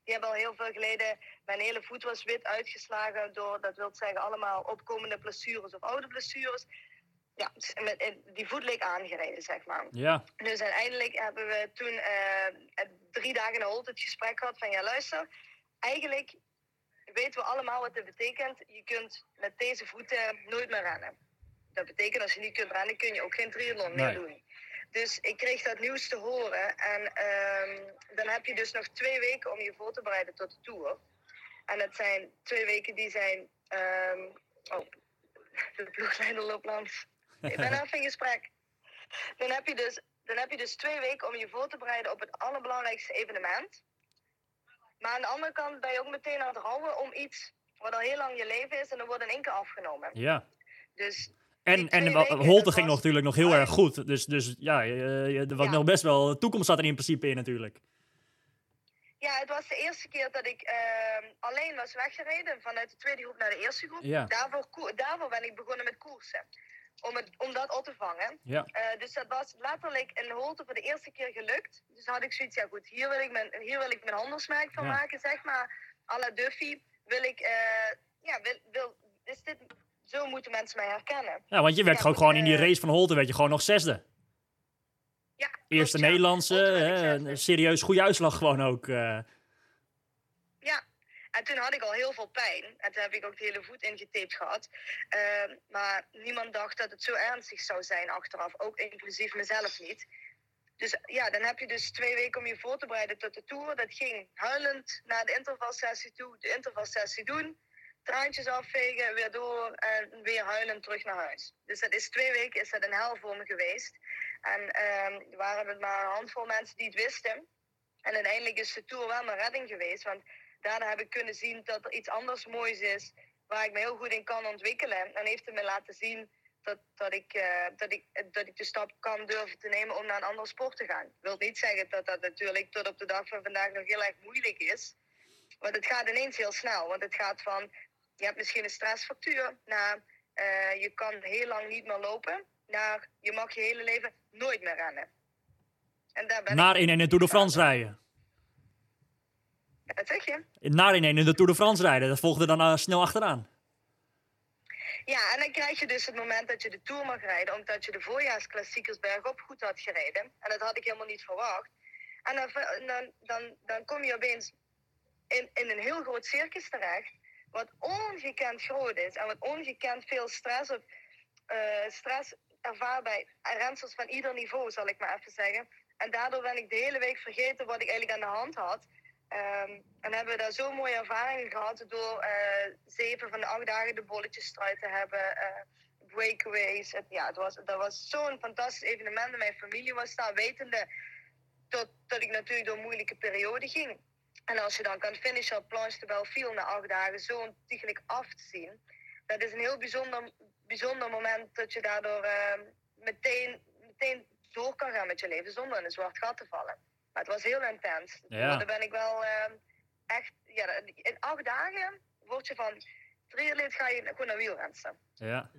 die hebben al heel veel geleden. Mijn hele voet was wit uitgeslagen door, dat wil zeggen, allemaal opkomende blessures of oude blessures. Ja, met, die voet leek aangereden, zeg maar. Ja. Dus uiteindelijk hebben we toen eh, drie dagen na het gesprek gehad van ja luister, eigenlijk weten we allemaal wat dit betekent. Je kunt met deze voeten nooit meer rennen. Dat betekent als je niet kunt rennen kun je ook geen triathlon meer Nee. doen. Dus ik kreeg dat nieuws te horen en ehm, dan heb je dus nog twee weken om je voor te bereiden tot de Tour. En dat zijn twee weken die zijn... ehm, oh, de ploegleider loopt langs. Ik ben even in gesprek. Dan heb, je dus, dan heb je dus twee weken om je voor te bereiden op het allerbelangrijkste evenement. Maar aan de andere kant ben je ook meteen aan het rouwen om iets wat al heel lang je leven is en dan wordt in één keer afgenomen. ja. Dus En, en Holte ging nog natuurlijk nog heel Ah, erg goed. Dus, dus ja, je- je- er was nog best wel... Toekomst zat er in principe in natuurlijk. ja, het was de eerste keer dat ik ehm, alleen was weggereden vanuit de tweede groep naar de eerste groep. Ja. Daarvoor, daarvoor ben ik begonnen met koersen. Om, het, om dat op te vangen. Ja. Eh, dus dat was letterlijk in Holte voor de eerste keer gelukt. Dus had ik zoiets, ja goed, hier wil ik mijn, hier wil ik mijn handelsmerk van Ja. maken, zeg maar. à la Duffy wil ik, eh, ja, wil, wil, is dit, zo moeten mensen mij herkennen. Ja, want je werd Ja, gewoon, in die eh, race van Holte werd je gewoon nog zesde. Ja, Eerste ja. Nederlandse, hè, serieus goede uitslag gewoon ook. eh. Ja, en toen had ik al heel veel pijn. En toen heb ik ook de hele voet ingetaped gehad. Ehm, maar niemand dacht dat het zo ernstig zou zijn achteraf. Ook inclusief mezelf niet. Dus ja, dan heb je dus twee weken om je voor te bereiden tot de Tour. Dat ging huilend naar de intervalsessie toe. De intervalsessie doen. Traantjes afvegen, weer door en weer huilend terug naar huis. Dus dat is twee weken is dat een hel voor me geweest. En ehm, er waren het maar een handvol mensen die het wisten. En uiteindelijk is de Tour wel mijn redding geweest. Want daarna heb ik kunnen zien dat er iets anders moois is waar ik me heel goed in kan ontwikkelen. En heeft het me laten zien dat, dat, ik, eh, dat, ik, dat ik de stap kan durven te nemen om naar een andere sport te gaan. Ik wil niet zeggen dat dat natuurlijk tot op de dag van vandaag nog heel erg moeilijk is. Want het gaat ineens heel snel. Want het gaat van, je hebt misschien een stressfactuur, naar eh, je kan heel lang niet meer lopen, naar je mag je hele leven nooit meer rennen. En daar ben Naar in een Tour de France rijden. Wat zeg je? Naar in in de Tour de France rijden. Dat volgde dan eh, snel achteraan. Ja, en dan krijg je dus het moment dat je de Tour mag rijden, omdat je de voorjaarsklassiekers bergop goed had gereden. En dat had ik helemaal niet verwacht. En dan, dan, dan, dan kom je opeens in, in een heel groot circus terecht, wat ongekend groot is en wat ongekend veel stress, op, eh, stress ervaart bij rensters van ieder niveau, zal ik maar even zeggen. En daardoor ben ik de hele week vergeten wat ik eigenlijk aan de hand had. Ehm, en hebben we daar zo'n mooie ervaringen gehad door eh, zeven van de acht dagen de bolletjes eruit te hebben. eh, breakaways. Het, ja, het was, dat was zo'n fantastisch evenement. En mijn familie was daar wetende tot, dat ik natuurlijk door moeilijke periode ging. En als je dan kan finishen op Planche de Belleville na acht dagen zo ontiegelijk af te zien. Dat is een heel bijzonder, bijzonder moment dat je daardoor eh, meteen, meteen door kan gaan met je leven zonder in een zwart gat te vallen. Maar het was heel intens. Ja. Daar ben ik wel, eh, echt, ja, in acht dagen word je van triatleet ga je gewoon naar wielrensen. Ja.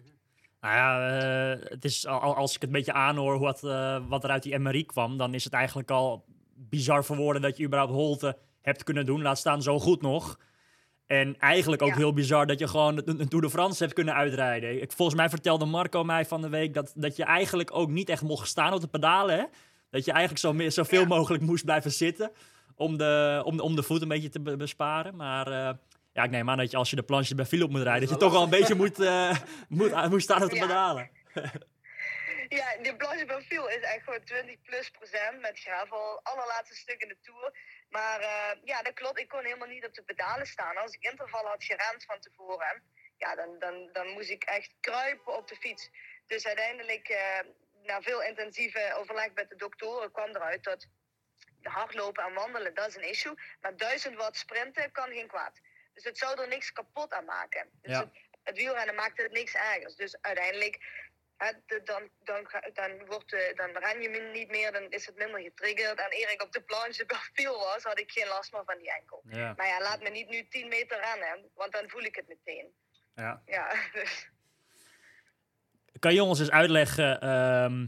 Nou ja, eh, het is, al- al- als ik het een beetje aanhoor wat, eh, wat er uit die MRI kwam, dan is het eigenlijk al bizar voor woorden dat je überhaupt Holte hebt kunnen doen. Laat staan zo goed nog. En eigenlijk ook Ja. heel bizar dat je gewoon een, Tour de France hebt kunnen uitrijden. Ik, volgens mij vertelde Marco mij van de week dat, dat je eigenlijk ook niet echt mocht staan op de pedalen. Hè? Dat je eigenlijk zo, meer- zoveel Ja. mogelijk moest blijven zitten om de, om, om de voet een beetje te be- besparen. Maar eh, ja, ik neem aan dat je als je de planche bij Philip moet rijden, dat je toch wel een beetje moet, eh, moet, moet staan op de pedalen. Ja, de Blanche Profiel is echt gewoon 20 plus procent met gravel. Allerlaatste stuk in de Tour. Maar eh, ja, dat klopt. Ik kon helemaal niet op de pedalen staan. Als ik interval had gerend van tevoren, ja, dan, dan, dan moest ik echt kruipen op de fiets. Dus uiteindelijk, eh, na veel intensieve overleg met de doktoren, kwam eruit dat hardlopen en wandelen, dat is een issue. Maar 1000 watt sprinten kan geen kwaad. Dus het zou er niks kapot aan maken. Dus Ja. het, het wielrennen maakt het niks ergers. Dus uiteindelijk dan, dan, dan, wordt, eh, dan ren je niet meer, dan is het minder getriggerd. En eer ik op de planche viel was, had ik geen last meer van die enkel. Ja, Maar ja, laat me niet nu 10 meter rennen, want dan voel ik het meteen. ja. Ja, dus, Kan je ons eens uitleggen? ehm,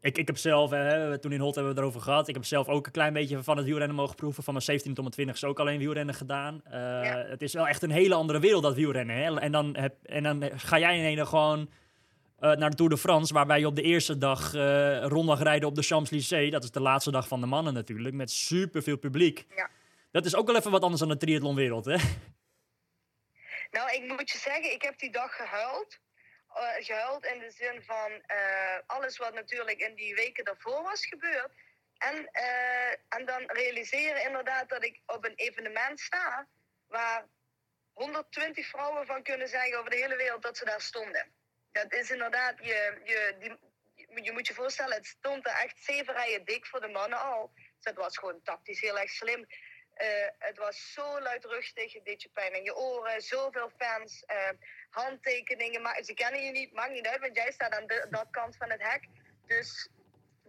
ik, ik heb zelf, hè, toen in Holt hebben we het erover gehad. Ik heb zelf ook een klein beetje van het wielrennen mogen proeven. Van mijn 17 tot mijn 20 is ook alleen wielrennen gedaan. Eh, Ja. Het is wel echt een hele andere wereld, dat wielrennen. Hè? En, dan heb, en dan ga jij in gewoon eh, naar de Tour de France, waarbij je op de eerste dag eh ronddag rijden op de Champs-Élysées. Dat is de laatste dag van de mannen natuurlijk, met superveel publiek. Ja. Dat is ook wel even wat anders dan de triathlonwereld, hè? Nou, ik moet je zeggen, ik heb die dag gehuild. Eh, gehuild in de zin van alles wat natuurlijk in die weken daarvoor was gebeurd. En, en dan realiseren inderdaad dat ik op een evenement sta waar 120 vrouwen van kunnen zeggen over de hele wereld dat ze daar stonden. Dat is inderdaad, je, je, die, je, moet je voorstellen, het stond er echt zeven rijen dik voor de mannen al. Dus dat was gewoon tactisch heel erg slim. Eh, het was zo luidruchtig, het deed je pijn in je oren, zoveel fans, eh, handtekeningen. Maar ze kennen je niet, maakt niet uit, want jij staat aan de, dat kant van het hek. Dus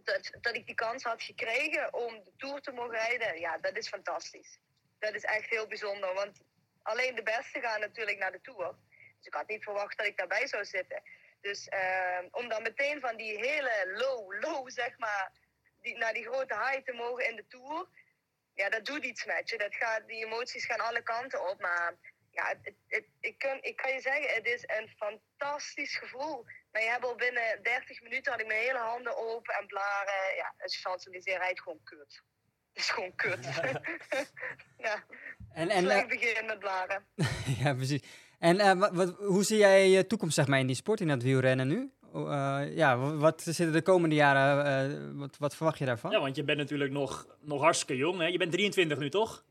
dat, dat ik die kans had gekregen om de Tour te mogen rijden, ja, dat is fantastisch. Dat is echt heel bijzonder, want alleen de beste gaan natuurlijk naar de Tour. Dus ik had niet verwacht dat ik daarbij zou zitten. Dus eh, om dan meteen van die hele low, low zeg maar, die, naar die grote high te mogen in de Tour ja, dat doet iets met je. Dat gaat, die emoties gaan alle kanten op. Maar ja, het, het, ik, kan, ik kan je zeggen, het is een fantastisch gevoel. Maar je hebt al binnen 30 minuten had ik mijn hele handen open en blaren. Ja, het Champs-Élysées rijdt gewoon kut. Het is gewoon kut. ja, En, en, slecht eh, begin met blaren. ja, precies. En eh, wat, wat- hoe zie jij je toekomst zeg maar, in die sport, in dat wielrennen nu? Eh, ja, wa- wat zitten de komende jaren, eh, wat, wat verwacht je daarvan? Ja, want je bent natuurlijk nog, nog hartstikke jong. Hè? Je bent 23 nu, toch?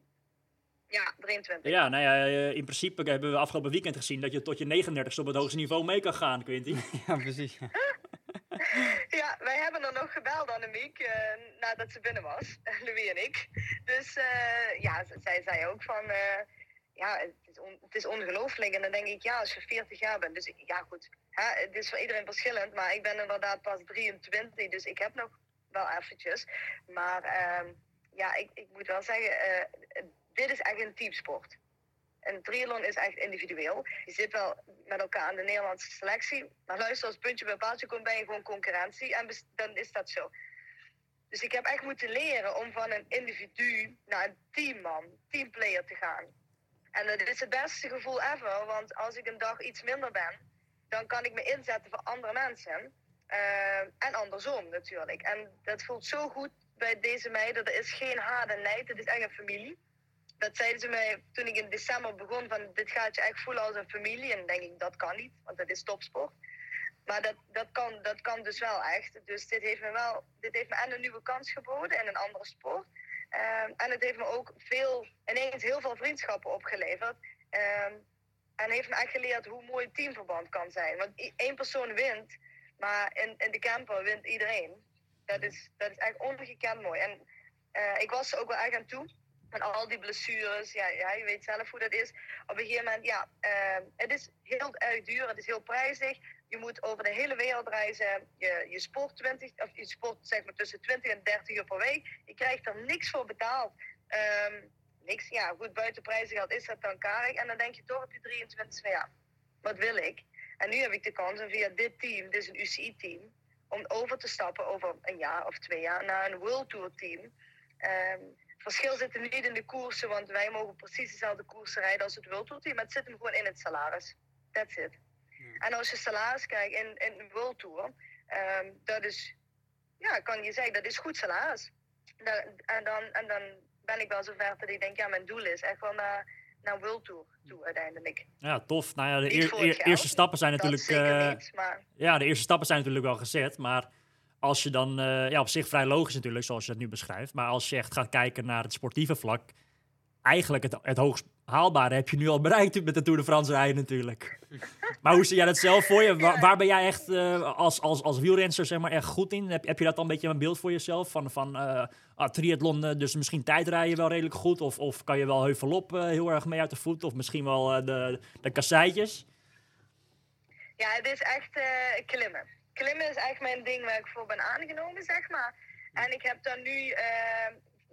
Ja, 23. Ja, nou ja, in principe hebben we afgelopen weekend gezien dat je tot je 39 op het hoogste niveau mee kan gaan, Quinty. Ja, precies. Ja, wij hebben er nog gebeld, Annemiek, eh nadat ze binnen was. Louis en ik. Dus eh, ja, zij zei ook van... ja, het is, is ongelooflijk. En dan denk ik, ja, als je 40 jaar bent... Dus ja, goed. Hè, het is voor iedereen verschillend. Maar ik ben inderdaad pas 23. Dus ik heb nog wel eventjes. Maar ehm, ja, ik, ik moet wel zeggen... eh, dit is echt een teamsport. Een triathlon is echt individueel. Je zit wel met elkaar aan de Nederlandse selectie. Maar luister, als puntje bij paaltje komt, ben je gewoon concurrentie. En dan is dat zo. Dus ik heb echt moeten leren om van een individu naar een teamman, teamplayer te gaan. En dat is het beste gevoel ever. Want als ik een dag iets minder ben, dan kan ik me inzetten voor andere mensen. Eh, en andersom natuurlijk. En dat voelt zo goed bij deze meiden. Er is geen haat en nijd. Het is echt een familie dat zeiden ze mij toen ik in december begon van dit gaat je echt voelen als een familie. En dan denk ik dat kan niet, want dat is topsport. Maar dat, dat, kan, dat kan dus wel echt. Dus dit heeft me wel, dit heeft me en een nieuwe kans geboden in een andere sport. Ehm, en het heeft me ook veel, ineens heel veel vriendschappen opgeleverd. Ehm, en heeft me echt geleerd hoe mooi een teamverband kan zijn. Want één persoon wint, maar in, in de camper wint iedereen. Dat is, dat is echt ongekend mooi. En eh, ik was er ook wel echt aan toe. En al die blessures, ja, ja, je weet zelf hoe dat is. Op een gegeven moment, ja, eh, het is heel erg duur, het is heel prijzig. Je moet over de hele wereld reizen. Je, je sport 20, of je sport zeg maar tussen 20 en 30 uur per week. Je krijgt er niks voor betaald. Ehm, niks. Ja, goed, buiten prijzengeld is dat dan karig. En dan denk je toch op je 23 van ja, wat wil ik? En nu heb ik de kans om via dit team, dit is een UCI-team, om over te stappen over een jaar of twee jaar naar een World Tour team. Ehm, het verschil zit hem niet in de koersen, want wij mogen precies dezelfde koersen rijden als het World Tour team. Maar het zit hem gewoon in het salaris. That's it. En als je salaris kijkt in, in de World Tour, ehm, dat is, ja, kan je zeggen, dat is goed salaris. En, dan, en dan ben ik wel zover dat ik denk, ja, mijn doel is echt wel naar, naar World Tour toe uiteindelijk. Ja, tof. Nou ja, de eer- eer- geld, eerste stappen zijn natuurlijk... eh, niet, maar Ja, de eerste stappen zijn natuurlijk wel gezet, maar als je dan, eh, ja, op zich vrij logisch natuurlijk, zoals je dat nu beschrijft, maar als je echt gaat kijken naar het sportieve vlak, eigenlijk het, het hoogst haalbare heb je nu al bereikt met de Tour de France rijden natuurlijk. Maar hoe zie jij dat zelf voor je? Waar, waar ben jij echt eh, als, als, als wielrenster zeg maar, echt goed in? Heb, heb je dat dan een beetje een beeld voor jezelf? Van, van eh ah, triathlon, eh, dus misschien tijdrijden wel redelijk goed? Of, of kan je wel heuvelop eh, heel erg mee uit de voet? Of misschien wel de, de kasseitjes? Ja, het is echt eh, klimmen. Klimmen is echt mijn ding waar ik voor ben aangenomen, zeg maar. En ik heb dan nu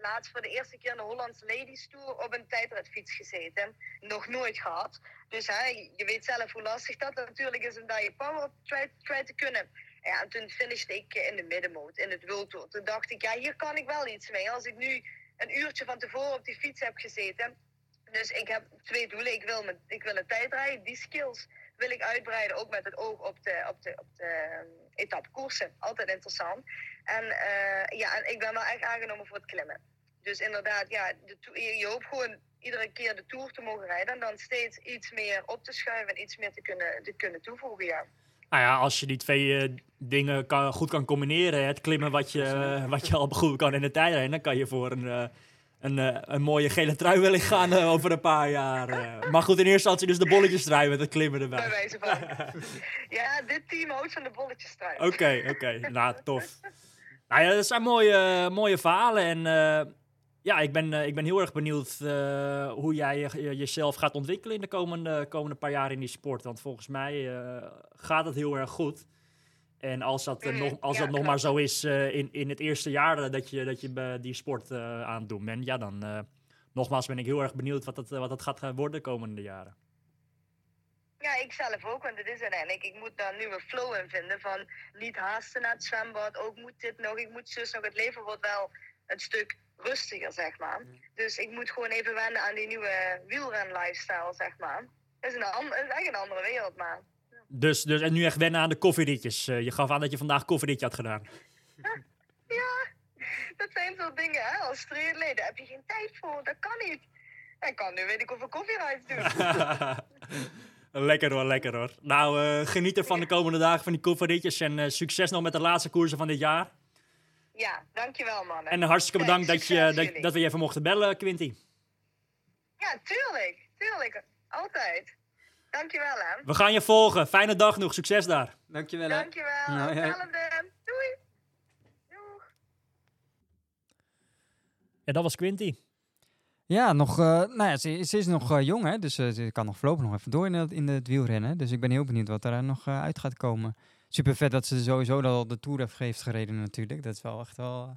laatst voor de eerste keer in de Hollandse Ladies Tour op een tijdritfiets gezeten. Nog nooit gehad. Dus hè, je weet zelf hoe lastig dat natuurlijk is om daar je power op try, te kunnen. Ja, en toen finishte ik in de middenmoot, in het World. Toen dacht ik, ja, hier kan ik wel iets mee. Als ik nu een uurtje van tevoren op die fiets heb gezeten. Dus ik heb twee doelen. Ik wil, met, ik wil een tijdrijden, die skills wil ik uitbreiden, ook met het oog op de, op de, op de ehm, etappekoersen. Altijd interessant. En, eh, ja, en ik ben wel echt aangenomen voor het klimmen. Dus inderdaad, ja, de je, hoopt gewoon iedere keer de Tour te mogen rijden. En dan steeds iets meer op te schuiven en iets meer te kunnen, te kunnen toevoegen, ja. Nou ja, als je die twee eh, dingen kan, goed kan combineren, het klimmen wat je, eh, wat je al goed kan in de tijdrijden, dan kan je voor een, eh, een, een mooie gele trui wellicht gaan over een paar jaar. Maar goed, in eerste instantie dus de bolletjes draaien met het klimmen Bij erbij. wijze van. ja, dit team houdt van de bolletjes trui. Oké, oké. Nou, tof. Nou ja, dat zijn mooie, mooie verhalen. En ja, ik ben, eh, ik ben heel erg benieuwd eh, hoe jij je- je- jezelf gaat ontwikkelen in de komende, komende paar jaar in die sport. Want volgens mij eh, gaat het heel erg goed. En als dat, eh, nog, als ja, dat nog maar zo is eh, in, in het eerste jaar eh, dat je, dat je die sport eh, aan het doen bent, ja, dan eh, nogmaals ben ik heel erg benieuwd wat dat, eh, wat dat gaat worden de komende jaren. Ja, ik zelf ook, want het is uiteindelijk, ik moet daar een nieuwe flow in vinden van niet haasten naar het zwembad, ook moet dit nog, ik moet zus nog, het leven wordt wel een stuk rustiger, zeg maar. Dus ik moet gewoon even wennen aan die nieuwe wielren lifestyle, zeg maar. Het is, een echt een andere wereld, maar Dus, dus en nu echt wennen aan de koffierietjes. Eh, je gaf aan dat je vandaag koffierietje had gedaan. ja, dat zijn zo'n dingen, hè, als daar heb je geen tijd voor, dat kan niet. Ik kan nu weet ik hoeveel koffierides doen. lekker hoor, lekker hoor. Nou, eh, geniet er van de komende dagen van die koffierietjes en eh, succes nog met de laatste koersen van dit jaar. Ja, dankjewel mannen. En hartstikke Kijk, bedankt dat, je, dat, dat we je even mochten bellen, Quinty. Ja, tuurlijk, tuurlijk, altijd. Dankjewel hè. We gaan je volgen. Fijne dag nog. Succes daar. Dankjewel. hè. Dankjewel, Nou, ja. Doei. Doeg. Ja, dat was Quinty. Ja, nog, eh, nou ja, ze, ze is nog eh, jong, hè, dus eh, ze kan nog voorlopig nog even door in het, in het wielrennen. Dus ik ben heel benieuwd wat er nog uit gaat komen. Super vet dat ze sowieso al de Tour heeft, gereden natuurlijk. Dat is wel echt wel, eh,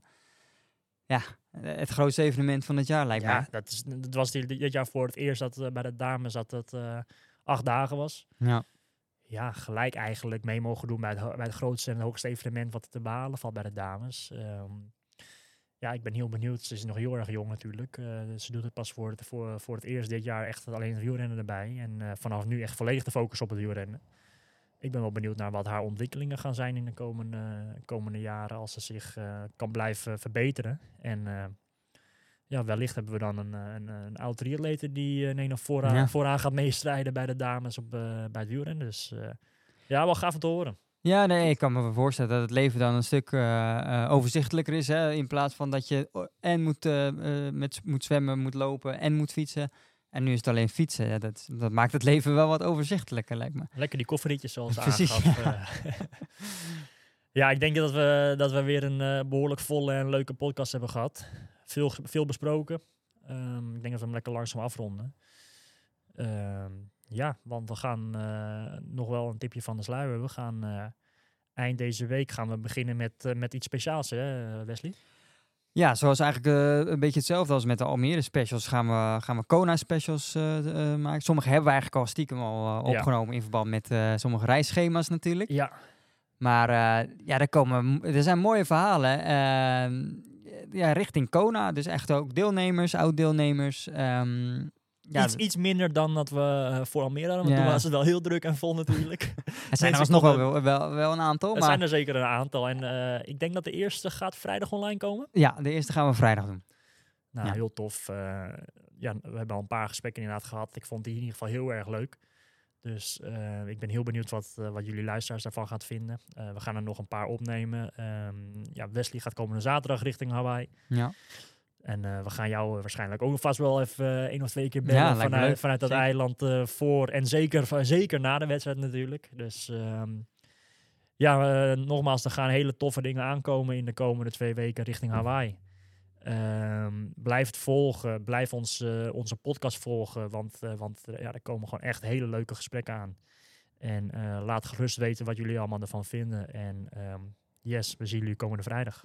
ja, eh, het grootste evenement van het jaar lijkt Ja, mij. dat, is, dat was dit, dit jaar voor het eerst dat eh, bij de dames dat het acht dagen was. Ja. Ja, gelijk eigenlijk mee mogen doen bij het, bij het grootste en hoogste evenement wat te behalen valt bij de dames. Ehm, ja, ik ben heel benieuwd. Ze is nog heel erg jong natuurlijk. Eh, ze doet het pas voor het, voor, voor het eerst dit jaar echt alleen het wielrennen erbij. En vanaf nu echt volledig de focus op het wielrennen. Ik ben wel benieuwd naar wat haar ontwikkelingen gaan zijn in de komende, komende jaren. Als ze zich eh, kan blijven verbeteren. En eh, ja, wellicht hebben we dan een, eh, een, een oud triatlete die uh, nee, nog vooraan, Ja. vooraan gaat meestrijden bij de dames op, bij het wielrennen. Dus ja, wel gaaf om te horen. Ja, nee, ik kan me voorstellen dat het leven dan een stuk overzichtelijker is. Hè? In plaats van dat je en moet, met, moet zwemmen, moet lopen en moet fietsen. En nu is het alleen fietsen. Ja, dat, dat maakt het leven wel wat overzichtelijker, lijkt me. Lekker die kofferrietjes zoals Precies, aangaf. eh. ja, ik denk dat we, dat we weer een eh, behoorlijk volle en leuke podcast hebben gehad. Veel, veel besproken. Ehm, ik denk dat we hem lekker langzaam afronden. Ehm, ja, want we gaan eh, nog wel een tipje van de sluier. We gaan eind deze week gaan we beginnen met, met iets speciaals, hè, Wesley? Ja, zoals eigenlijk eh, een beetje hetzelfde als met de Almere specials gaan we, gaan we Kona specials eh, eh, maken. Sommige hebben we eigenlijk al stiekem al Ja. opgenomen in verband met sommige reisschema's natuurlijk. Ja, Maar ja, er, komen, er zijn mooie verhalen ehm, ja, richting Kona. Dus echt ook deelnemers, oud-deelnemers. ehm, ja, iets, iets minder dan dat we eh, voor Almere hadden. Want toen was het wel heel druk en vol natuurlijk. er zijn er alsnog wel, wel, wel, wel een aantal. er Maar zijn er zeker een aantal. En eh, ik denk dat de eerste gaat vrijdag online komen. ja, de eerste gaan we vrijdag doen. Nou, Ja. heel tof. Eh, ja, we hebben al een paar gesprekken inderdaad gehad. Ik vond die in ieder geval heel erg leuk. Dus ik ben heel benieuwd wat, wat jullie luisteraars daarvan gaat vinden. We gaan er nog een paar opnemen. Ehm, ja, Wesley gaat komende zaterdag richting Hawaii. Ja. En eh, we gaan jou eh, waarschijnlijk ook vast wel even eh, één of twee keer bellen Ja, vanuit, vanuit dat Zeker. eiland voor. En zeker, zeker na de wedstrijd natuurlijk. Dus ehm, ja, nogmaals, er gaan hele toffe dingen aankomen in de komende twee weken richting Hawaii. Ehm, blijf het volgen, blijf ons, onze podcast volgen, want, want ja, er komen gewoon echt hele leuke gesprekken aan. En laat gerust weten wat jullie allemaal ervan vinden. En ehm, yes, we zien jullie komende vrijdag.